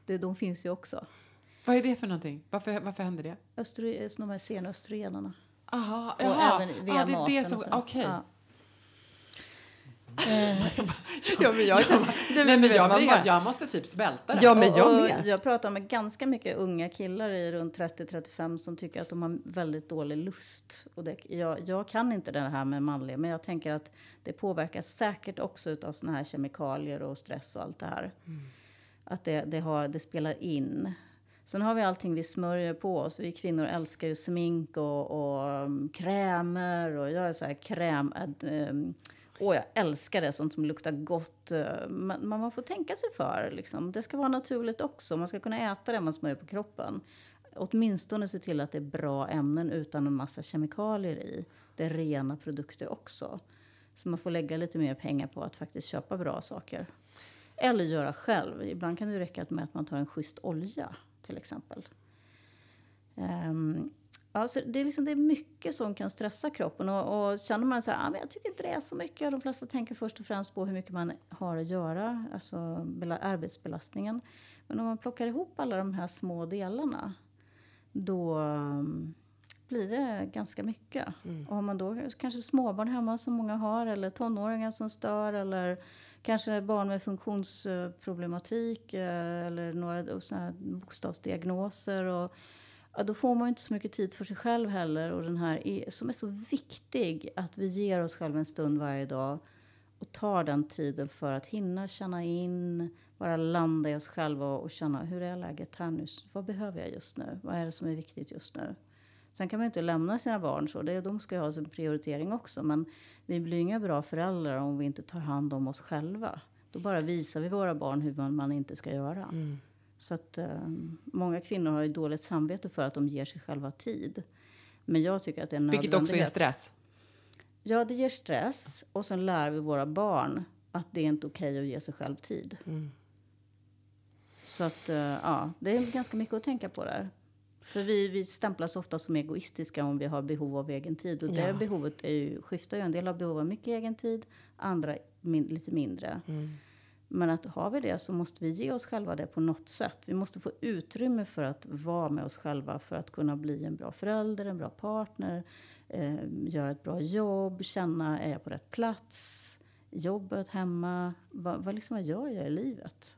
Det, de finns ju också. Vad är det för någonting? Varför, varför händer det? Östrogen, de här senöstrogenerna. Aha, Och jaha. även via ja, det är maten det som, okej. Ja. Ja, men jag känner, Nej, men jag, helt, jag måste typ svälta det. Ja, men jag och, med. och jag pratar med ganska mycket unga killar i runt 30-35 som tycker att de har väldigt dålig lust. Och det, jag, jag kan inte det här med manliga, men jag tänker att det påverkas säkert också av såna här kemikalier och stress och allt det här. Att det, det, har, det spelar in. Sen har vi allting vi smörjer på oss. Vi kvinnor älskar ju smink och, och um, krämer och jag är så här kräm... Um, Åh, jag älskar det, sånt som luktar gott. Eh, men man får tänka sig för. Liksom. Det ska vara naturligt också. Man ska kunna äta det man smörjer på kroppen. Åtminstone se till att det är bra ämnen utan en massa kemikalier i. Det är rena produkter också. Så man får lägga lite mer pengar på att faktiskt köpa bra saker. Eller göra själv. Ibland kan det räcka med att man tar en schysst olja till exempel. Ehm, ja, så det, är liksom, det är mycket som kan stressa kroppen. Och, och känner man så här, ah, men jag tycker inte det är så mycket. De flesta tänker först och främst på hur mycket man har att göra, alltså bela- arbetsbelastningen. Men om man plockar ihop alla de här små delarna, då um, blir det ganska mycket. Och har man då kanske småbarn hemma som många har, eller tonåringar som stör, eller kanske barn med funktionsproblematik, eh, eller några såna här bokstavsdiagnoser. Och, ja, då får man ju inte så mycket tid för sig själv heller. Och den här är, som är så viktig, att vi ger oss själva en stund varje dag och tar den tiden för att hinna känna in, bara landa i oss själva och känna hur är läget här nu? Vad behöver jag just nu? Vad är det som är viktigt just nu? Sen kan man ju inte lämna sina barn så. Det, de ska ju ha sin prioritering också. Men vi blir inga bra föräldrar om vi inte tar hand om oss själva. Då bara visar vi våra barn hur man, man inte ska göra. Mm. Så att eh, många kvinnor har ju dåligt samvete för att de ger sig själva tid. Men jag tycker att det är en Vilket också är nödvändighet. stress. Ja, det ger stress. Och sen lär vi våra barn att det är inte okej att ge sig själv tid. Så att, eh, ja, det är ganska mycket att tänka på där. För vi, vi stämplas ofta som egoistiska om vi har behov av egen tid. Och det Ja. behovet är ju, skiftar ju. En del har behov av mycket egen tid, andra min, lite mindre. Men att har vi det så måste vi ge oss själva det på något sätt. Vi måste få utrymme för att vara med oss själva för att kunna bli en bra förälder, en bra partner, eh, göra ett bra jobb, känna är jag på rätt plats, jobbet, hemma, vad, vad, liksom, vad gör jag i livet?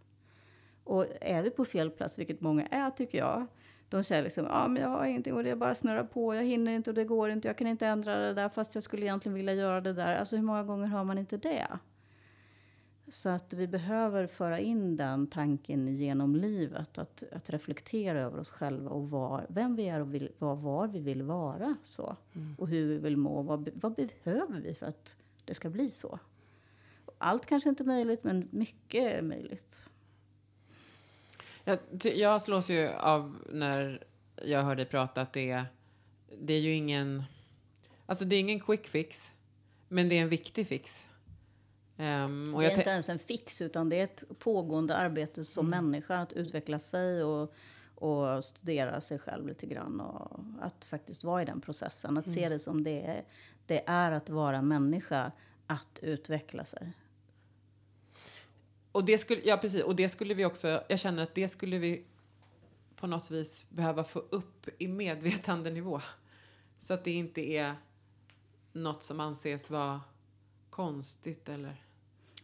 Och är vi på fel plats, vilket många är tycker jag, de säger liksom, ja men jag har ingenting och det är bara snurrar på, jag hinner inte och det går inte, jag kan inte ändra det där fast jag skulle egentligen vilja göra det där. Alltså hur många gånger har man inte det? Så att vi behöver föra in den tanken genom livet. Att, att reflektera över oss själva och var, vem vi är och vill, var, var vi vill vara. så. Och hur vi vill må. Vad, vad behöver vi för att det ska bli så? Allt kanske inte är möjligt, men mycket är möjligt. Jag, jag slås ju av när jag hör dig prata att det, det är ju ingen... Alltså det är ingen quick fix, men det är en viktig fix. Och det är inte ens en fix, utan det är ett pågående arbete som människa. Att utveckla sig och, och studera sig själv lite grann. Och att faktiskt vara i den processen. Att se det som det är, det är att vara människa. Att utveckla sig. Och det skulle, ja precis, och det skulle vi också, jag känner att det skulle vi på något vis behöva få upp i medvetandenivå. Så att det inte är något som anses vara konstigt eller...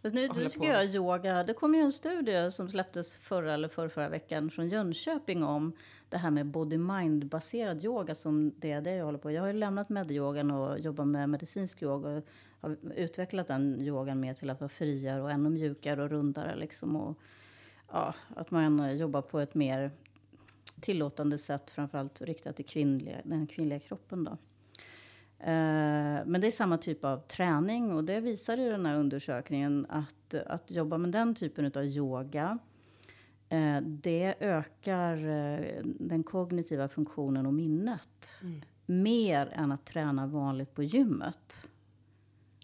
Fast nu, nu tycker jag yoga, det kom ju en studie som släpptes förra eller förra, förra veckan från Jönköping om det här med body-mind-baserad yoga som det är det jag håller på. Jag har ju lämnat medyogan och jobbar med medicinsk yoga och har utvecklat den yogan mer till att vara friare och ännu mjukare och rundare liksom. Och, ja, att man jobbar på ett mer tillåtande sätt, framförallt riktat till kvinnliga, den kvinnliga kroppen då. Eh, Men det är samma typ av träning och det visar ju den här undersökningen att, att jobba med den typen av yoga eh, det ökar eh, den kognitiva funktionen och minnet mer än att träna vanligt på gymmet.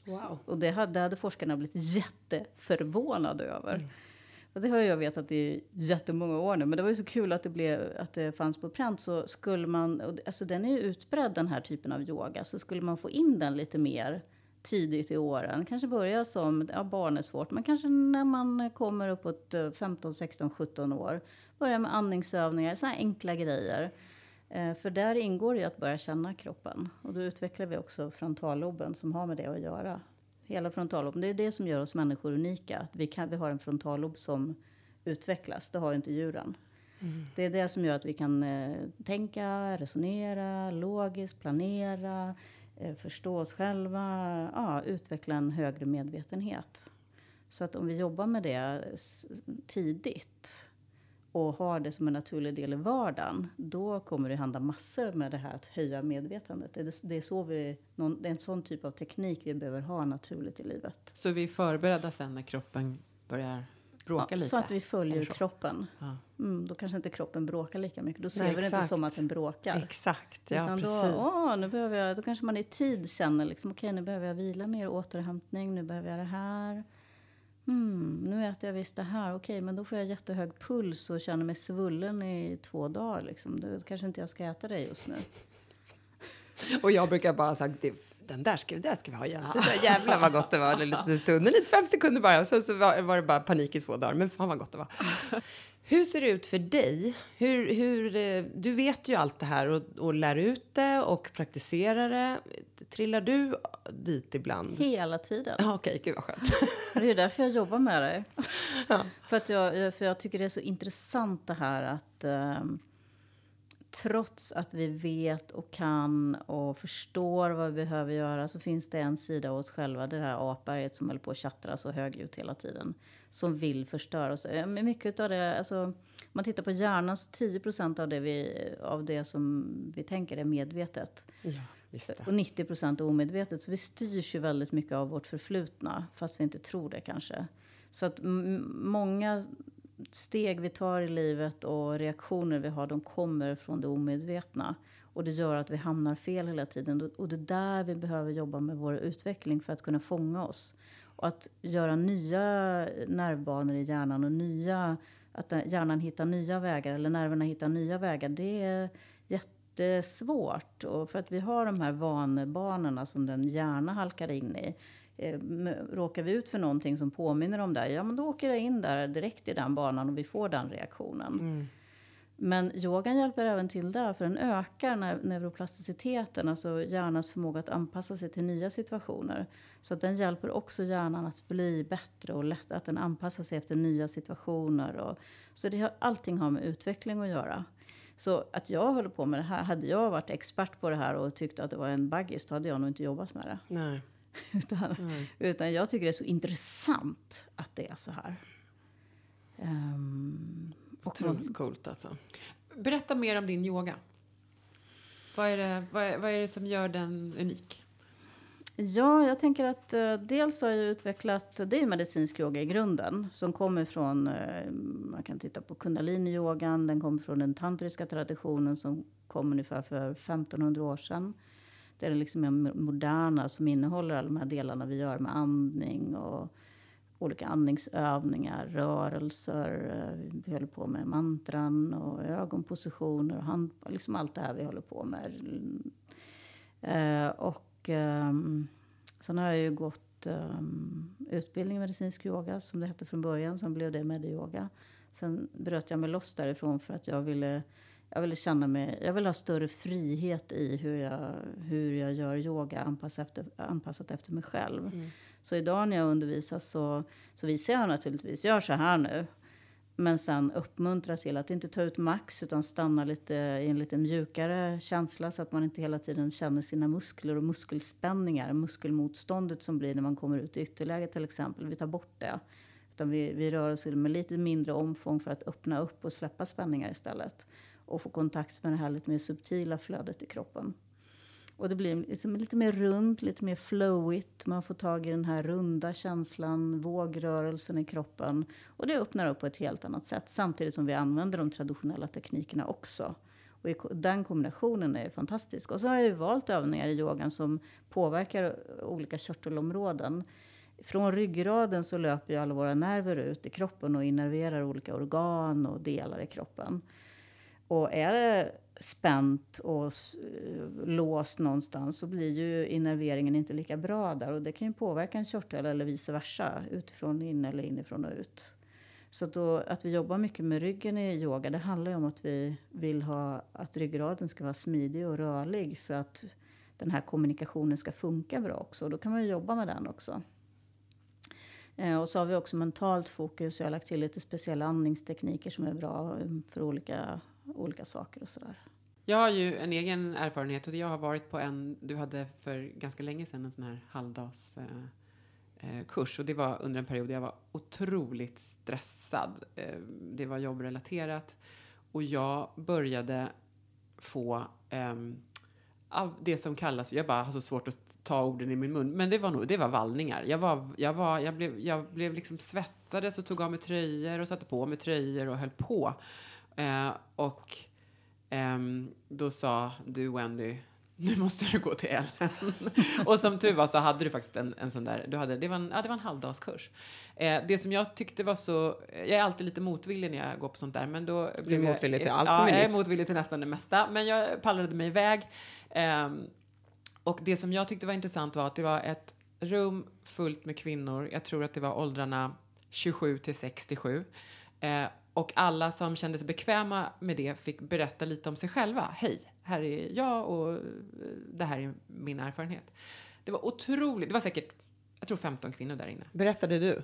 Wow. Och det hade, det hade forskarna blivit jätteförvånade över. Och det har jag vetat i jättemånga år nu. Men det var ju så kul att det, blev, att det fanns på pränt. Så skulle man, och alltså den är ju utbredd den här typen av yoga. Så skulle man få in den lite mer tidigt i åren. Kanske börja som, ja barn är svårt. Men kanske när man kommer uppåt 15, 16, 17 år. Börja med andningsövningar, sådana här enkla grejer. Eh, för där ingår det ju att börja känna kroppen. Och då utvecklar vi också frontalloben som har med det att göra. Hela frontalloben. Det är det som gör oss människor unika. Att vi, kan, vi har en frontallob som utvecklas. Det har ju inte djuren. Det är det som gör att vi kan eh, tänka, resonera, logiskt, planera, eh, förstå oss själva, ja, utveckla en högre medvetenhet. Så att om vi jobbar med det tidigt och har det som en naturlig del i vardagen, då kommer det hända massor med det här att höja medvetandet. Det är, det är, så vi, någon, det är en sån typ av teknik vi behöver ha naturligt i livet. Så vi är förberedda sen när kroppen börjar bråka Ja, lite? så att vi följer kroppen. Ja. Mm, då kanske inte kroppen bråkar lika mycket. Då ser Nej, vi det inte som att den bråkar. Exakt, ja Utan precis. då, åh, nu behöver jag, då kanske man i tid känner liksom, okej nu behöver jag vila mer, återhämtning, nu behöver jag det här. Hmm, nu äter jag visst det här, okej men då får jag jättehög puls och känner mig svullen i två dagar. Liksom. Då kanske inte jag ska äta det just nu. (laughs) Och jag brukar bara säga den där ska, där ska vi ha igen. Det där jävlar vad gott det var. En liten stund, en lite fem sekunder bara. Och sen så var, var det bara panik i två dagar. Men fan vad gott det var. Hur ser det ut för dig? Hur, hur, eh, du vet ju allt det här och, och lär ut det och praktiserar det. Trillar du dit ibland? Hela tiden. Ja, Okej, gud vad skönt. (laughs) Det är därför jag jobbar med det. för, att jag, för jag tycker det är så intressant det här att ehm, trots att vi vet och kan och förstår vad vi behöver göra så finns det en sida av oss själva, det här apberget som håller på att tjattra så högljutt hela tiden, som vill förstöra oss. Eh, mycket av det, alltså, om man tittar på hjärnan så 10 av det, vi, av det som vi tänker är medvetet. Ja. Och 90 procent omedvetet. Så vi styrs ju väldigt mycket av vårt förflutna, fast vi inte tror det kanske. Så att många steg vi tar i livet och reaktioner vi har, de kommer från det omedvetna. Och det gör att vi hamnar fel hela tiden. Och det är där vi behöver jobba med vår utveckling för att kunna fånga oss. Och att göra nya nervbanor i hjärnan och nya, att hjärnan hittar nya vägar, eller nerverna hittar nya vägar, det är jättesvårt. Och för att vi har de här vanebanorna som den gärna halkar in i. Eh, Råkar vi ut för någonting som påminner om det, ja men då åker det in där direkt i den banan och vi får den reaktionen. Men yogan hjälper även till där, för den ökar neu- neuroplasticiteten, alltså hjärnans förmåga att anpassa sig till nya situationer. Så att den hjälper också hjärnan att bli bättre och lätt, att den anpassar sig efter nya situationer. Och, så det har, allting har med utveckling att göra. Så att jag håller på med det här, hade jag varit expert på det här och tyckt att det var en baggis, då hade jag nog inte jobbat med det. Nej. (laughs) utan, utan jag tycker det är så intressant att det är så här. Man, Otroligt coolt alltså. Berätta mer om din yoga. Vad är det, vad är, vad är det som gör den unik? Ja, jag tänker att eh, dels har jag utvecklat, det är medicinsk yoga i grunden, som kommer från, eh, man kan titta på kundalini-yogan, den kommer från den tantriska traditionen som kom ungefär för 1500 år sedan. Det är liksom mer moderna som innehåller alla de här delarna vi gör med andning och olika andningsövningar, rörelser, eh, vi håller på med mantran och ögonpositioner och hand, liksom allt det här vi håller på med. Eh, och ehm, sen har jag ju gått ehm, utbildning i medicinsk yoga som det hette från början. Sen blev det medyoga. Sen bröt jag mig loss därifrån för att jag ville, jag ville känna mig, jag ville ha större frihet i hur jag, hur jag gör yoga anpassat efter, anpassat efter mig själv. Så idag när jag undervisar så, så visar jag naturligtvis, gör så här nu. Men sen uppmuntra till att inte ta ut max utan stanna lite i en lite mjukare känsla så att man inte hela tiden känner sina muskler och muskelspänningar, muskelmotståndet som blir när man kommer ut i ytterläge till exempel. Vi tar bort det. Utan vi, vi rör oss med lite mindre omfång för att öppna upp och släppa spänningar istället. Och få kontakt med det här lite mer subtila flödet i kroppen. Och det blir liksom lite mer runt, lite mer flowigt. Man får tag i den här runda känslan, vågrörelsen i kroppen. Och det öppnar upp på ett helt annat sätt. Samtidigt som vi använder de traditionella teknikerna också. Och den kombinationen är fantastisk. Och så har jag ju valt övningar i yogan som påverkar olika körtelområden. Från ryggraden så löper ju alla våra nerver ut i kroppen och innerverar olika organ och delar i kroppen. Och är det spänt och eh, låst någonstans så blir ju innerveringen inte lika bra där. Och det kan ju påverka en körtel eller vice versa, utifrån in eller inifrån och ut. Så att, då, att vi jobbar mycket med ryggen i yoga, det handlar ju om att vi vill ha att ryggraden ska vara smidig och rörlig för att den här kommunikationen ska funka bra också. Och då kan man ju jobba med den också. Eh, och så har vi också mentalt fokus. Jag har lagt till lite speciella andningstekniker som är bra för olika, olika saker och sådär. Jag har ju en egen erfarenhet och jag har varit på en, du hade för ganska länge sedan en sån här halvdags eh, eh, kurs och det var under en period jag var otroligt stressad. Eh, det var jobbrelaterat och jag började få eh, av det som kallas, jag bara har så svårt att ta orden i min mun, men det var nog, det var vallningar. Jag var, jag var, jag blev, jag blev liksom svettades och tog av mig tröjor och satte på mig tröjor och höll på. Eh, och ehm, då sa du Wendy, nu måste du gå till Ellen. (laughs) och som tur var så hade du faktiskt en, en sån där, du hade, det, var en, ja, det var en halvdagskurs. Eh, det som jag tyckte var så, jag är alltid lite motvillig när jag går på sånt där, men då Du blev jag- motvillig till allt ja, som är jag är motvillig till nästan det mesta, men jag pallrade mig iväg. Ehm, och det som jag tyckte var intressant var att det var ett rum fullt med kvinnor. Jag tror att det var åldrarna 27 till 67. Eh, och alla som kände sig bekväma med det fick berätta lite om sig själva. Hej, här är jag och eh, det här är min erfarenhet. Det var otroligt, det var säkert, jag tror 15 kvinnor där inne. Berättade du?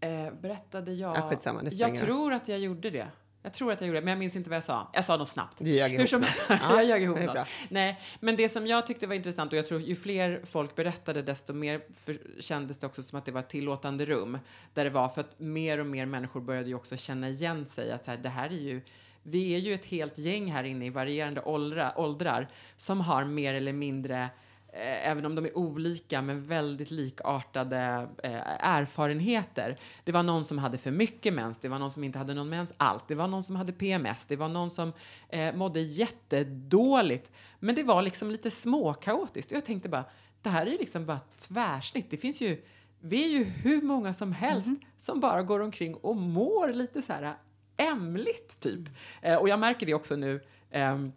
Eh, berättade jag? Ja, skitsamma, det jag tror att jag gjorde det. Jag tror att jag gjorde det, men jag minns inte vad jag sa. Jag sa något snabbt. Du ljög ihop som det. (laughs) jag ljög ihop något. Nej, men det som jag tyckte var intressant och jag tror ju fler folk berättade desto mer för, kändes det också som att det var ett tillåtande rum där det var för att mer och mer människor började ju också känna igen sig att så här, det här är ju vi är ju ett helt gäng här inne i varierande åldrar, åldrar som har mer eller mindre även om de är olika men väldigt likartade eh, erfarenheter. Det var någon som hade för mycket mens, det var någon som inte hade någon mens alls, det var någon som hade PMS, det var någon som eh, mådde jättedåligt. Men det var liksom lite småkaotiskt och jag tänkte bara, det här är ju liksom bara tvärsnitt. Det finns ju, vi är ju hur många som helst som bara går omkring och mår lite så här ämligt typ. Eh, och jag märker det också nu ehm,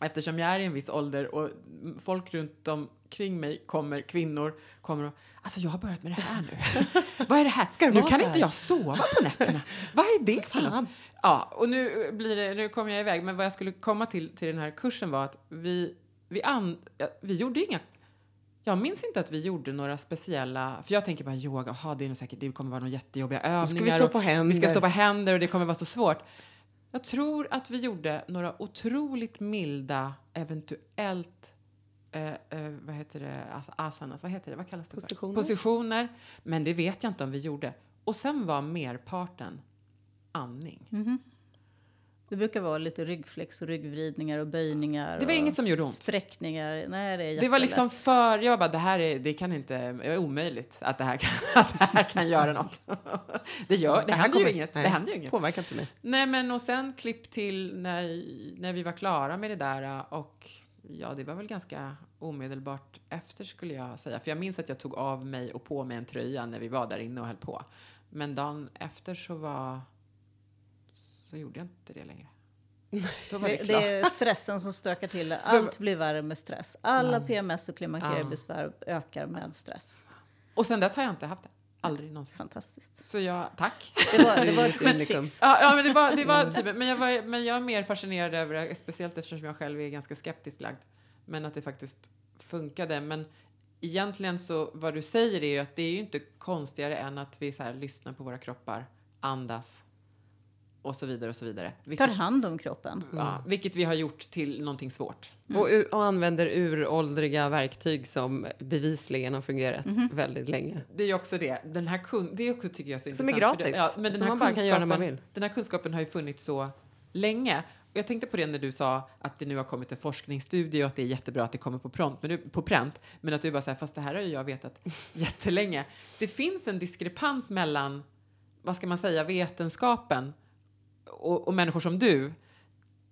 eftersom jag är i en viss ålder och folk runt omkring mig kommer, kvinnor kommer och alltså jag har börjat med det här nu. (laughs) Vad är det här? Ska det nu kan inte jag sova på nätterna. Vad är det för något? Ja, och nu blir det, nu kommer jag iväg, men vad jag skulle komma till till den här kursen var att vi, vi, an, vi gjorde inga jag minns inte att vi gjorde några speciella, för jag tänker bara yoga, aha, det är nog säkert, det kommer vara några jättejobbiga övningar. ska vi stå på händer. Vi ska stå på händer och det kommer vara så svårt. Jag tror att vi gjorde några otroligt milda, eventuellt eh, eh, vad heter det, asanas, vad heter det, vad kallas det för? Positioner. Positioner. Men det vet jag inte om vi gjorde. Och sen var merparten andning. Mhm. Det brukar vara lite ryggflex och ryggvridningar och böjningar. Det var inget som gjorde ont. Sträckningar. Nej, det är Det var liksom jättelätt. för, jag var bara, det här är, det kan inte, det är omöjligt att det här kan, (laughs) att det här kan göra något. (laughs) Det gör, det, händer ju inget. nej, Det händer ju inget. Påverkar inte mig. Nej, men och sen klipp till när, när vi var klara med det där och ja, det var väl ganska omedelbart efter skulle jag säga. För jag minns att jag tog av mig och på mig en tröja när vi var där inne och höll på. Men dagen efter så var, så gjorde jag inte det längre. (laughs) Det Det, det är stressen som stökar till det. Allt blir värre med stress. Alla PMS och klimakteriebesvär ökar med stress. Och sen dess har jag inte haft det. Aldrig någonsin. Fantastiskt. Så jag, tack. Det var, det var ett (laughs) unikum. Ja, ja men det var, det var (laughs) typ, men jag, var, men jag är mer fascinerad över det, speciellt eftersom jag själv är ganska skeptiskt lagd. Men att det faktiskt funkade. Men egentligen så, vad du säger är ju att det är ju inte konstigare än att vi så här lyssnar på våra kroppar, andas och så vidare och så vidare. Tar Vilket, hand om kroppen. ja, vilket vi har gjort till någonting svårt. Och, u- och använder uråldriga verktyg som bevisligen har fungerat väldigt länge. Det är ju också det. Den här kun, det är också tycker jag så Som är intressant. för gratis. Det, ja, men den Som här man bara kan göra när man kunskapen- vill. Den här kunskapen har ju funnits så länge. Och jag tänkte på det när du sa att det nu har kommit en forskningsstudie och att det är jättebra att det kommer på, pront, men du, på pränt. Men att du bara säger, fast det här har ju jag vetat (laughs) jättelänge. Det finns en diskrepans mellan, vad ska man säga, vetenskapen och, och människor som du.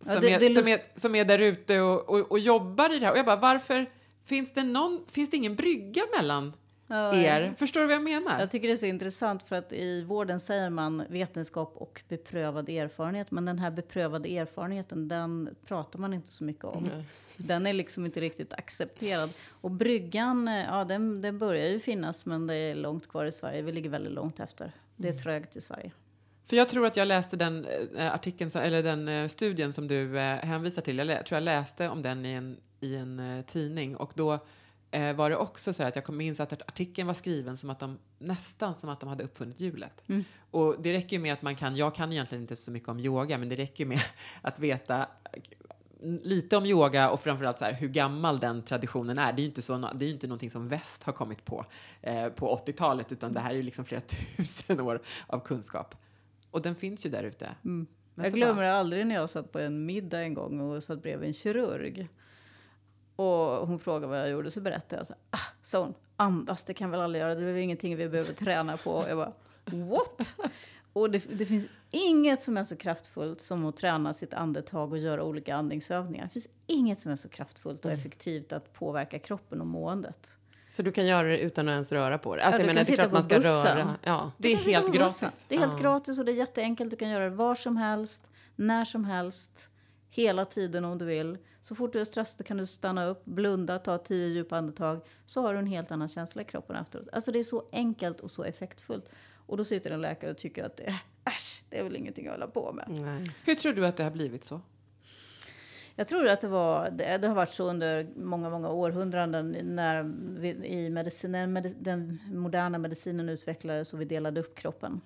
Ja, Som, det- är, det är som, är, som är där ute och, och, och jobbar i det här. Och jag bara, varför finns det, någon, finns det ingen brygga mellan Ja, er? Förstår du vad jag menar? Jag tycker det är så intressant för att i vården säger man vetenskap och beprövad erfarenhet. Men den här beprövade erfarenheten, den pratar man inte så mycket om. Den är liksom inte riktigt accepterad. Och bryggan, eh, ja den, den börjar ju finnas men det är långt kvar i Sverige. Vi ligger väldigt långt efter. Det är trögt i Sverige. För jag tror att jag läste den eh, artikeln, eller den eh, studien som du eh, hänvisar till. Jag tror jag läste om den i en, i en tidning och då var det också så att jag kom minns att artikeln var skriven som att de nästan som att de hade uppfunnit hjulet. Mm. Och det räcker ju med att man kan, jag kan egentligen inte så mycket om yoga, men det räcker ju med (laughs) att veta lite om yoga och framförallt så här, hur gammal den traditionen är. Det är ju inte, så, det är inte någonting som väst har kommit på eh, på 80-talet, utan det här är ju liksom flera (laughs) tusen år av kunskap. Och den finns ju där ute. Men Jag glömmer bara- aldrig när jag satt på en middag en gång och satt bredvid en kirurg. Och hon frågade vad jag gjorde så berättade jag så här, ah, sa hon, andas det kan väl alla göra, det är väl ingenting vi behöver träna på. Jag bara, what? Och det, det finns inget som är så kraftfullt som att träna sitt andetag och göra olika andningsövningar. Det finns inget som är så kraftfullt och effektivt att påverka kroppen och måendet. Så du kan göra det utan att ens röra på det? Alltså, Ja, jag menar, det är klart man ska bussen. röra. Ja. Det är helt gratis. Det är helt Ja. gratis och det är jätteenkelt. Du kan göra det var som helst, när som helst, hela tiden om du vill. Så fort du är stressad kan du stanna upp, blunda, ta tio djupa andetag. Så har du en helt annan känsla i kroppen efteråt. Alltså det är så enkelt och så effektfullt. Och då sitter en läkare och tycker att det, äsch, det är väl ingenting att hålla på med. Nej. Hur tror du att det har blivit så? Jag tror att det, var, det, det har varit så under många, många århundraden när vi, i medicin, när medi- den moderna medicinen utvecklades och vi delade upp kroppen.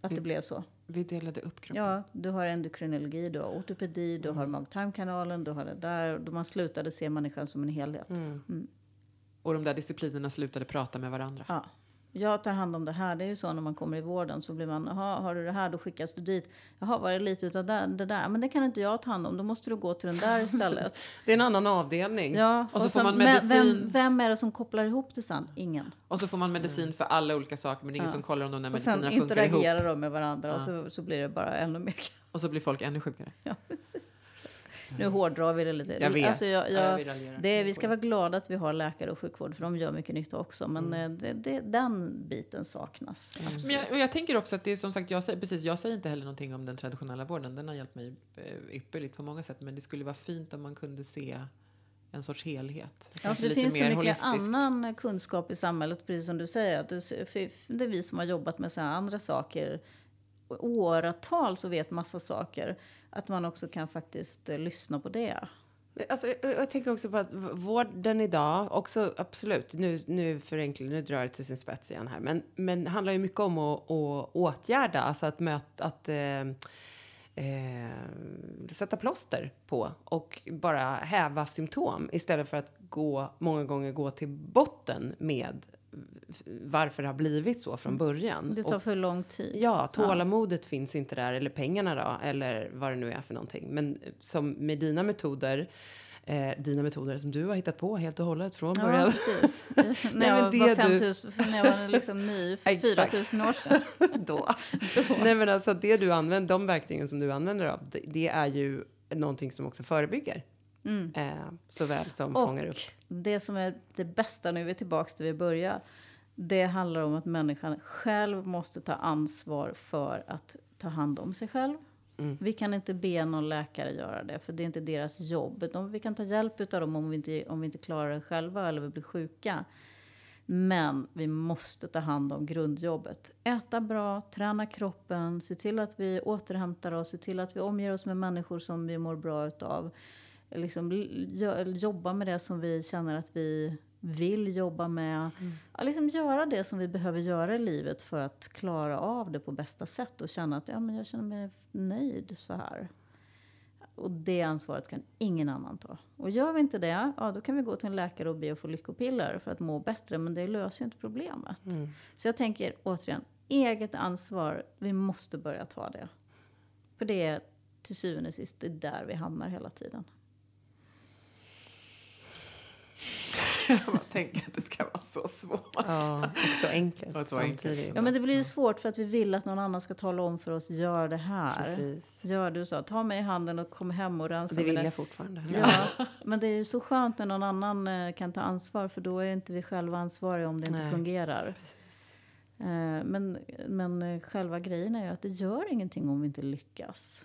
Att det blev så. Vi delade upp kroppen. Ja, du har endokrinologi, du har ortopedi, du har mag-tarmkanalen, du har det där. Då man slutade se människan som en helhet. Och de där disciplinerna slutade prata med varandra. Ja. Jag tar hand om det här. Det är ju så när man kommer i vården så blir man, jaha, har du det här, då skickas du dit. Jaha, var det lite utav det, det där? Men det kan inte jag ta hand om, då måste du gå till den där istället. (laughs) Det är en annan avdelning. Ja, Och så får sen, man medicin. Vem, vem är det som kopplar ihop det sen? Ingen. Och så får man medicin för alla olika saker, men det är ingen Ja. som kollar om de där Och sen medicinerna funkar ihop. interagerar de med varandra och så, så blir det bara ännu mer. Och så blir folk ännu sjukare. (laughs) Ja, precis. Nu hårdrar vi det lite. Jag vet. Alltså jag, Ja, jag jag, det, vi ska vara glada att vi har läkare och sjukvård för de gör mycket nytta också. Men Mm. eh, det, det, den biten saknas. absolut. Men jag, och jag tänker också att det är som sagt, jag säger, precis, jag säger inte heller någonting om den traditionella vården. Den har hjälpt mig eh, ypperligt på många sätt. Men det skulle vara fint om man kunde se en sorts helhet. Ja, det finns så mycket holistiskt. annan kunskap i samhället, precis som du säger. Att det är vi som har jobbat med så här andra saker åratal så vet massa saker. Att man också kan faktiskt eh, lyssna på det. Alltså, eh, eh, jag, tänker också på att vården idag, också absolut, nu, nu förenklar nu drar det till sin spets igen här, men, men handlar ju mycket om att, att åtgärda, alltså att möta, att eh, eh, sätta plåster på och bara häva symptom istället för att gå, många gånger gå till botten med varför det har blivit så från början. Det tar Och- för lång tid. Ja, tålamodet finns inte där, eller pengarna då, eller vad det nu är för någonting. Men som med dina metoder, eh, dina metoder som du har hittat på helt och hållet från Ja, början. precis. (laughs) Nej, när jag men det var du- 5000, för när jag var liksom ny (laughs) för Exakt. 4000 år sedan. (laughs) då. Nej men alltså det du använder, de verktygen som du använder av, det, det är ju någonting som också förebygger. Mm. Eh, såväl som Och fångar upp. Det som är det bästa, nu är vi tillbaka till vi började. Det handlar om att människan själv måste ta ansvar för att ta hand om sig själv. Mm. Vi kan inte be någon läkare göra det, för det är inte deras jobb. De, vi kan ta hjälp av dem om vi, inte, om vi inte klarar det själva eller vi blir sjuka. Men vi måste ta hand om grundjobbet. Äta bra, träna kroppen, se till att vi återhämtar oss, se till att vi omger oss med människor som vi mår bra utav. Liksom, jobba med det som vi känner att vi vill jobba med. Ja, liksom göra det som vi behöver göra i livet för att klara av det på bästa sätt och känna att ja, men jag känner mig nöjd så här. Och det ansvaret kan ingen annan ta. Och gör vi inte det, ja då kan vi gå till en läkare och be att få lyckopiller för att må bättre. Men det löser ju inte problemet. Mm. Så jag tänker återigen, eget ansvar, vi måste börja ta det. För det är till syvende och sist, det är där vi hamnar hela tiden. (laughs) Jag bara tänker att det ska vara så svårt. Ja, och så enkelt (laughs) Och så enkelt. samtidigt. Ja men det blir ju svårt för att vi vill att någon annan ska tala om för oss, gör det här. Precis. Gör du så, ta mig i handen och kom hem och rensa Det vill jag fortfarande. Ja, (laughs) men det är ju så skönt när någon annan eh, kan ta ansvar för då är inte vi själva ansvariga om det inte Nej, fungerar. Eh, Men, men eh, själva grejen är ju att det gör ingenting om vi inte lyckas.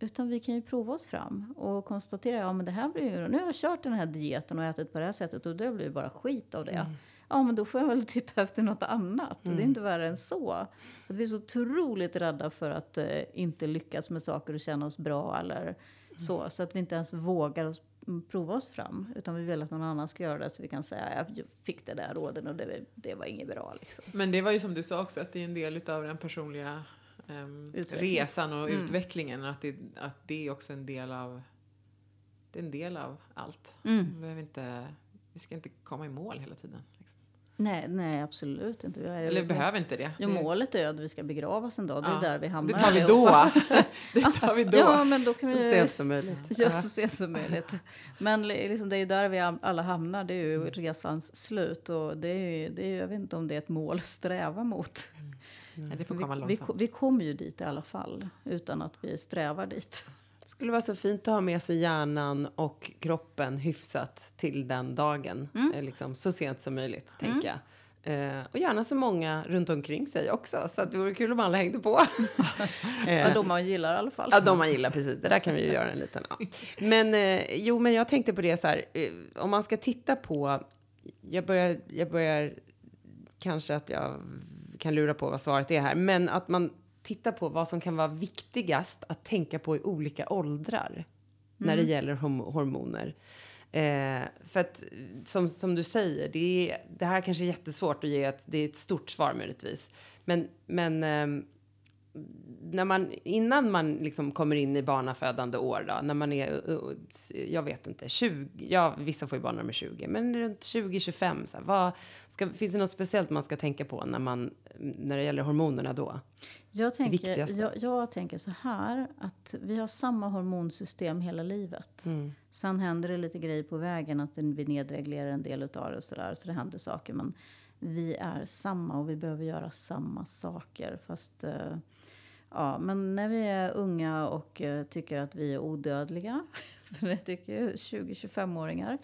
Utan vi kan ju prova oss fram och konstatera, ja men det här blir ju, nu har jag kört den här dieten och ätit på det här sättet och det blir bara skit av det. Mm. Ja men då får jag väl titta efter något annat. Det är inte värre än så. Att vi är så otroligt rädda för att eh, inte lyckas med saker och känna oss bra eller så. Så att vi inte ens vågar oss, mm, prova oss fram. Utan vi vill att någon annan ska göra det så vi kan säga, jag fick det där råden och det, det var inget bra liksom. Men det var ju som du sa också, att det är en del av den personliga Utveckling. resan och Mm. utvecklingen. Att det, att det är också en del av, det är en del av allt. Mm. Vi, inte, vi ska inte komma i mål hela tiden. Liksom. Nej, nej absolut inte. Vi Eller behöver inte det. Jo, det, målet är att vi ska begravas en dag. Det är Ja, där vi hamnar. det tar vi då. (laughs) det tar vi då. Ja, men då kan Så vi... sent som möjligt. Just så sent som möjligt. Men li- liksom, det är ju där vi alla hamnar. Det är ju resans slut. Och det är, ju- det är, jag vet inte om det är ett mål att sträva mot. Nej, det får Vi, komma vi, långsamt. vi kommer ju dit i alla fall. Utan att vi strävar dit. Det skulle vara så fint att ha med sig hjärnan och kroppen hyfsat till den dagen. Eh, Liksom, så sent som möjligt, tänker jag. Eh, och gärna så många runt omkring sig också. Så att det vore kul om alla hängde på. (laughs) Ja, de man gillar i alla fall. Ja, de man gillar precis. Det där kan vi ju göra en liten... Ja. Men eh, jo, men jag tänkte på det så här. Eh, om man ska titta på... Jag börjar, jag börjar kanske att jag kan lura på vad svaret är här. Men att man tittar på vad som kan vara viktigast att tänka på i olika åldrar. När det gäller hom- hormoner. Eh, för att som, som du säger, det, är, det här kanske är jättesvårt att ge ett, det är ett stort svar möjligtvis. Men, men ehm, när man, innan man liksom kommer in i barnafödande år då, när man är, uh, uh, jag vet inte, 20, ja vissa får ju barn när de är 20, men runt 20-25, så här, vad, ska, finns det något speciellt man ska tänka på när, man, när det gäller hormonerna då? Jag tänker, jag, jag tänker så här. Att vi har samma hormonsystem hela livet. Mm. Sen händer det lite grejer på vägen. Att vi nedreglerar en del utav det. Och så, där, så det händer saker. Men vi är samma och vi behöver göra samma saker. Fast, eh, ja, men när vi är unga och eh, tycker att vi är odödliga. (laughs) För det tycker ju 20-25-åringar.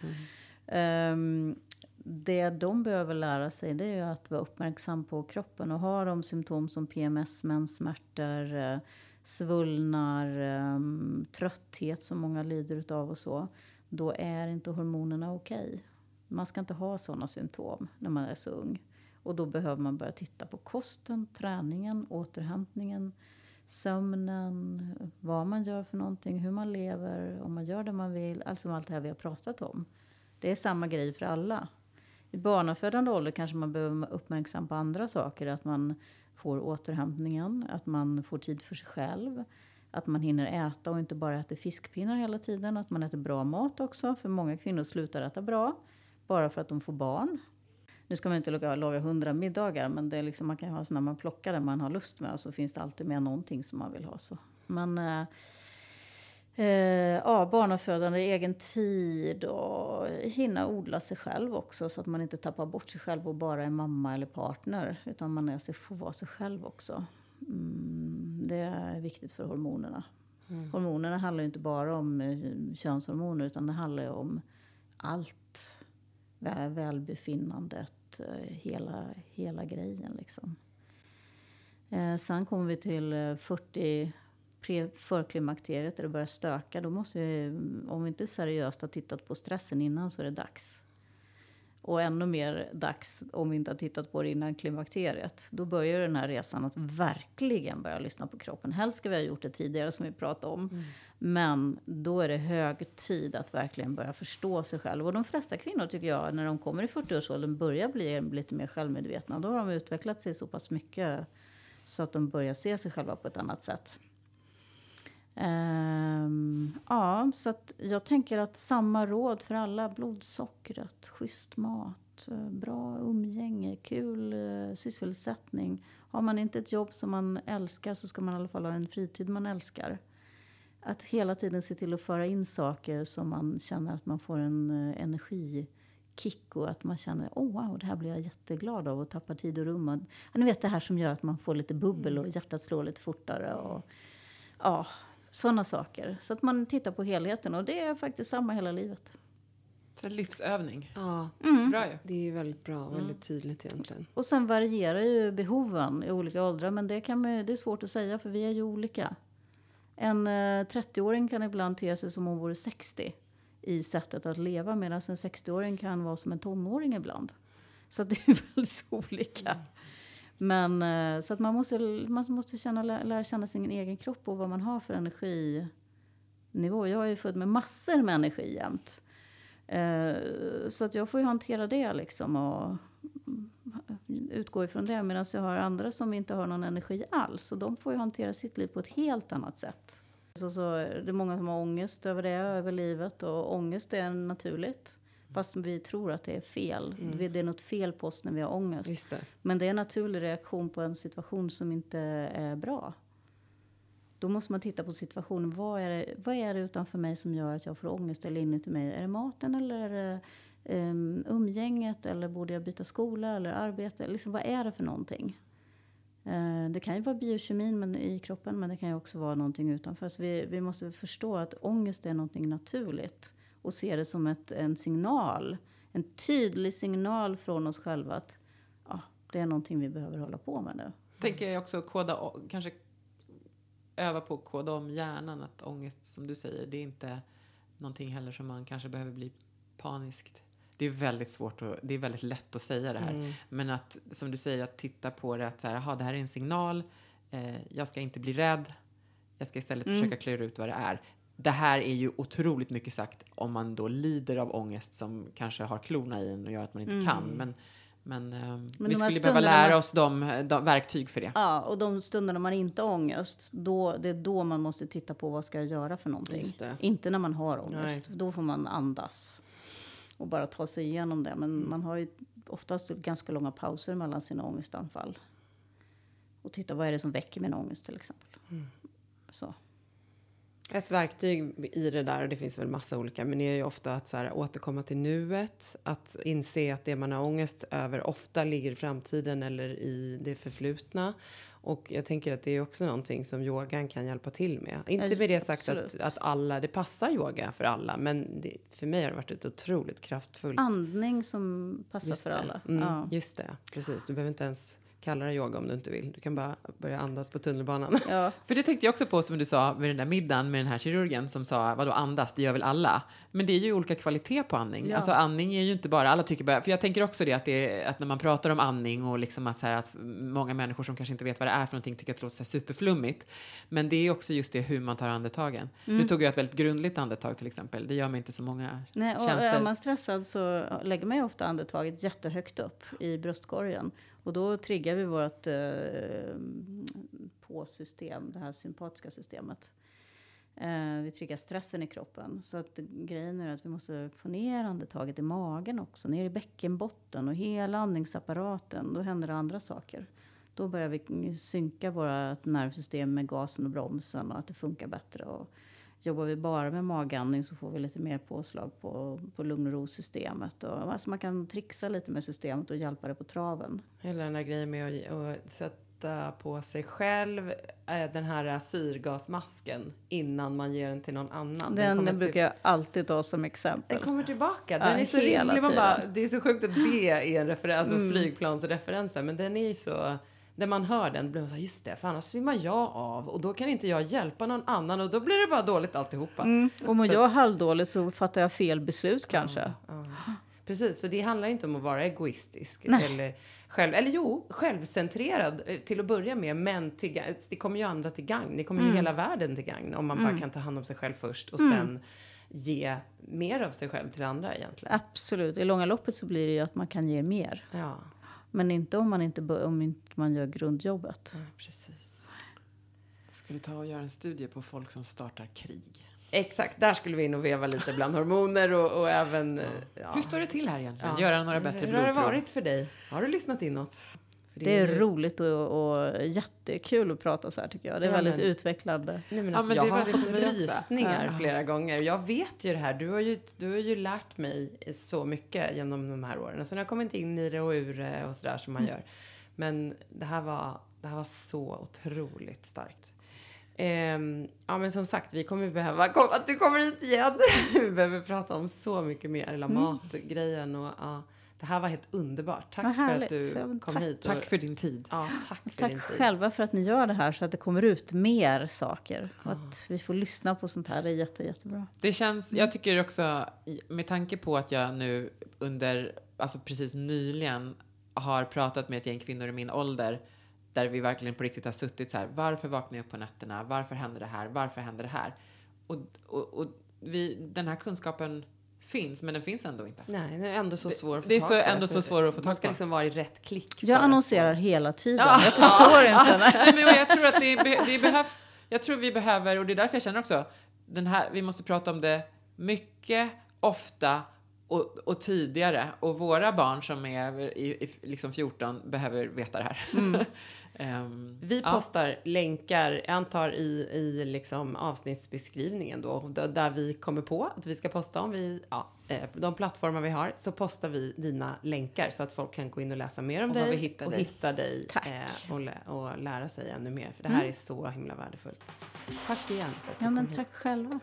Ehm, det de behöver lära sig det är ju att vara uppmärksam på kroppen. Och har de symptom som PMS, menssmärtor, eh, svullnar, ehm, trötthet som många lider utav och så. Då är inte hormonerna okej. Man ska inte ha sådana symptom när man är så ung. Och då behöver man börja titta på kosten, träningen, återhämtningen, sömnen, vad man gör för någonting, hur man lever, om man gör det man vill. Alltså allt det här vi har pratat om. Det är samma grej för alla. I barnafödande ålder kanske man behöver vara uppmärksam på andra saker. Att man får återhämtningen, att man får tid för sig själv. att man hinner äta och inte bara äter fiskpinnar hela tiden. Att man äter bra mat också, för många kvinnor slutar äta bra bara för att de får barn. Nu ska man inte laga, laga hundra middagar, men det är liksom, man kan ju ha sådana man plockar det man har lust med och så finns det alltid med någonting som man vill ha. Så. Men eh, eh, ja, barnafödande, egen tid och hinna odla sig själv också så att man inte tappar bort sig själv och bara är mamma eller partner utan man är sig, får vara sig själv också. Mm, det är viktigt för hormonerna. Mm. Hormonerna handlar ju inte bara om eh, könshormoner utan det handlar ju om allt. Väl, välbefinnandet, Eh, hela, hela grejen liksom. Eh, sen kommer vi till eh, 40 förklimakteriet där det börjar stöka. Då måste vi, om vi inte seriöst har tittat på stressen innan så är det dags. Och ännu mer dags om vi inte har tittat på det innan klimakteriet. Då börjar den här resan att verkligen börja lyssna på kroppen. Helst ska vi ha gjort det tidigare som vi pratade om. Men då är det hög tid att verkligen börja förstå sig själv. Och de flesta kvinnor tycker jag, när de kommer i 40-årsåldern, börjar bli lite mer självmedvetna. Då har de utvecklat sig så pass mycket så att de börjar se sig själva på ett annat sätt. Ehm, ja, så att jag tänker att samma råd för alla. Blodsockret, schysst mat, eh, bra umgänge, kul eh, sysselsättning. Har man inte ett jobb som man älskar så ska man i alla fall ha en fritid man älskar. Att hela tiden se till att föra in saker som man känner att man får en eh, energikick och att man känner oh wow, det här blir jag jätteglad av och tappar tid och rum. Och, ja, ni vet det här som gör att man får lite bubbel och hjärtat slår lite fortare. Och, ja, sådana saker. Så att man tittar på helheten och det är faktiskt samma hela livet. Så livsövning. Ja, Bra ju. det är ju väldigt bra och väldigt tydligt egentligen. Och sen varierar ju behoven i olika åldrar men det, kan det är svårt att säga för vi är ju olika. En eh, 30-åring kan ibland te sig som om hon vore 60 i sättet att leva medan en 60-åring kan vara som en tonåring ibland. Så det är (laughs) väldigt olika. Men eh, så att man måste, man måste känna, lära känna sin egen kropp och vad man har för energinivå. Jag är ju född med massor med energi jämt. Eh, så att jag får ju hantera det liksom och utgå ifrån det. Medan jag har andra som inte har någon energi alls. Och de får ju hantera sitt liv på ett helt annat sätt. Så, så är många som har ångest över det, över livet. Och ångest är naturligt. Fast vi tror att det är fel. Det är något fel på oss när vi har ångest. Det. Men det är en naturlig reaktion på en situation som inte är bra. Då måste man titta på situationen. Vad är, det, vad är det utanför mig som gör att jag får ångest eller inuti mig? Är det maten eller är det um, umgänget? Eller borde jag byta skola eller arbete? Liksom, vad är det för någonting? Eh, det kan ju vara biokemin men, i kroppen men det kan ju också vara någonting utanför. Så vi, vi måste förstå att ångest är någonting naturligt. Och se det som ett, en signal. En tydlig signal från oss själva att ja, det är någonting vi behöver hålla på med nu. Tänker jag också koda, kanske öva på att koda om hjärnan. Att ångest, som du säger, det är inte någonting heller som man kanske behöver bli paniskt. Det är väldigt svårt och det är väldigt lätt att säga det här. Men att, som du säger, att titta på det att så här, aha, det här är en signal. Eh, jag ska inte bli rädd. Jag ska istället försöka klura ut vad det är. Det här är ju otroligt mycket sagt om man då lider av ångest som kanske har klorna i en och gör att man inte kan. Men, men, eh, vi de här skulle behöva lära oss de, de verktyg för det. Ja, och de stunderna man inte har ångest, då, det är då man måste titta på vad ska jag göra för någonting. Inte när man har ångest. Nej. Då får man andas och bara ta sig igenom det. Men man har ju oftast ganska långa pauser mellan sina ångestanfall. Och titta, vad är det som väcker min ångest till exempel. Så. Ett verktyg i det där, och det finns väl massa olika, men det är ju ofta att så här, återkomma till nuet. Att inse att det man har ångest över ofta ligger i framtiden eller i det förflutna. Och jag tänker att det är också någonting som yogan kan hjälpa till med. Inte Ja, med det sagt att, att alla, det passar yoga för alla, men det, för mig har det varit ett otroligt kraftfullt... Andning som passar Just för det. alla. Mm, Ja. Just det, precis. Du behöver inte ens kalla det yoga om du inte vill. Du kan bara börja andas på tunnelbanan. (laughs) Ja. (laughs) För det tänkte jag också på som du sa med den där middagen med den här kirurgen som sa vadå andas, det gör väl alla. Men det är ju olika kvalitet på andning. Ja. Alltså andning är ju inte bara, alla tycker bara, för jag tänker också det att, det är, att när man pratar om andning och liksom att, så här, att många människor som kanske inte vet vad det är för någonting tycker att det låter så superflummigt. Men det är också just det hur man tar andetagen. Mm. Nu tog jag ett väldigt grundligt andetag till exempel. Det gör mig inte så många Nej, och tjänster. är man stressad så lägger man ju ofta andetaget jättehögt upp i bröstkorgen. Och då triggar vi vårt eh, på-system, det här sympatiska systemet. Eh, vi triggar stressen i kroppen. Så att grejen är att vi måste få ner andetaget i magen också, ner i bäckenbotten och hela andningsapparaten. Då händer det andra saker. Då börjar vi synka vårt nervsystem med gasen och bromsen och att det funkar bättre. Och jobbar vi bara med magandning så får vi lite mer påslag på, på lugn och ro-systemet. Och, alltså man kan trixa lite med systemet och hjälpa det på traven. Hela den där grejen med att, sätta på sig själv eh, den här syrgasmasken innan man ger den till någon annan. Den, kommer brukar till- jag alltid ta som exempel. Den kommer tillbaka. Den Ja, är så rimlig. Man bara, det är så sjukt att det är en referens, alltså Mm. flygplansreferensen. Men den är ju så... När man hör den blir man så här, just det, för annars svimmar jag av och då kan inte jag hjälpa någon annan och då blir det bara dåligt alltihopa. Mm. Och mår jag halvdåligt så fattar jag fel beslut kanske. Ja. Precis, så det handlar inte om att vara egoistisk Nej. eller själv, eller jo, självcentrerad eh, till att börja med, men till, ga- det kommer ju andra till gagn. Det kommer Mm. ju hela världen till gagn om man bara kan ta hand om sig själv först och sen ge mer av sig själv till andra egentligen. Absolut. I långa loppet så blir det ju att man kan ge mer. Ja, Men inte om man inte, om inte man gör grundjobbet. ja precis. Jag skulle ta och göra en studie på folk som startar krig. Exakt, där skulle vi in och veva lite bland (laughs) hormoner och, och även... eh, Ja. Hur står det till här egentligen? Ja. Göra några bättre Hur har det blodprov. varit för dig? Har du lyssnat inåt? För Det är ju- roligt och, och jättekul att prata så här tycker jag. Det är Ja, väldigt men- utvecklande. Nej, men Ja, alltså, men jag det var har det fått rysningar Ja. flera gånger. Jag vet ju det här. Du har ju, du har ju lärt mig så mycket genom de här åren. Sen har jag kommit in i det och ur det och sådär som man Mm. gör. Men det här var, det här var så otroligt starkt. Ehm, ja men som sagt, vi kommer behöva kom, att du kommer hit igen. (laughs) vi behöver prata om så mycket mer, hela Mm. matgrejen och ja. Det här var helt underbart. Tack för att du Ja, kom tack. hit. Och, Tack för din tid. ja, tack för Tack din tid. själva för att ni gör det här så att det kommer ut mer saker. Och att vi får lyssna på sånt här. Det är jätte, jättebra. Det känns, Mm. jag tycker också, med tanke på att jag nu under, alltså precis nyligen har pratat med ett gäng kvinnor i min ålder där vi verkligen på riktigt har suttit så här, varför vaknar jag upp på nätterna? Varför händer det här? Varför händer det här? Och, och, och vi, den här kunskapen finns, men den finns ändå inte. Nej, den är ändå så svår att få det är så- ändå så svår att få Man tag ska på. liksom vara i rätt klick. Jag annonserar hela tiden. Ja. Jag förstår inte. (laughs) Nej. Men jag tror att det, det behövs, jag tror vi behöver, och det är därför jag känner också, den här, vi måste prata om det mycket, ofta och, och tidigare. Och våra barn som är i, i liksom 14 behöver veta det här. (laughs) Ehm, Vi ja. postar länkar, jag antar i, i liksom avsnittsbeskrivningen då, där vi kommer på att vi ska posta om vi, ja, eh, de plattformar vi har, så postar vi dina länkar så att folk kan gå in och läsa mer om Och dig hittar och dig. hitta dig eh, och, lä- och lära sig ännu mer. För det här är så himla värdefullt. Tack igen för att du Ja, men kom hit. tack själva.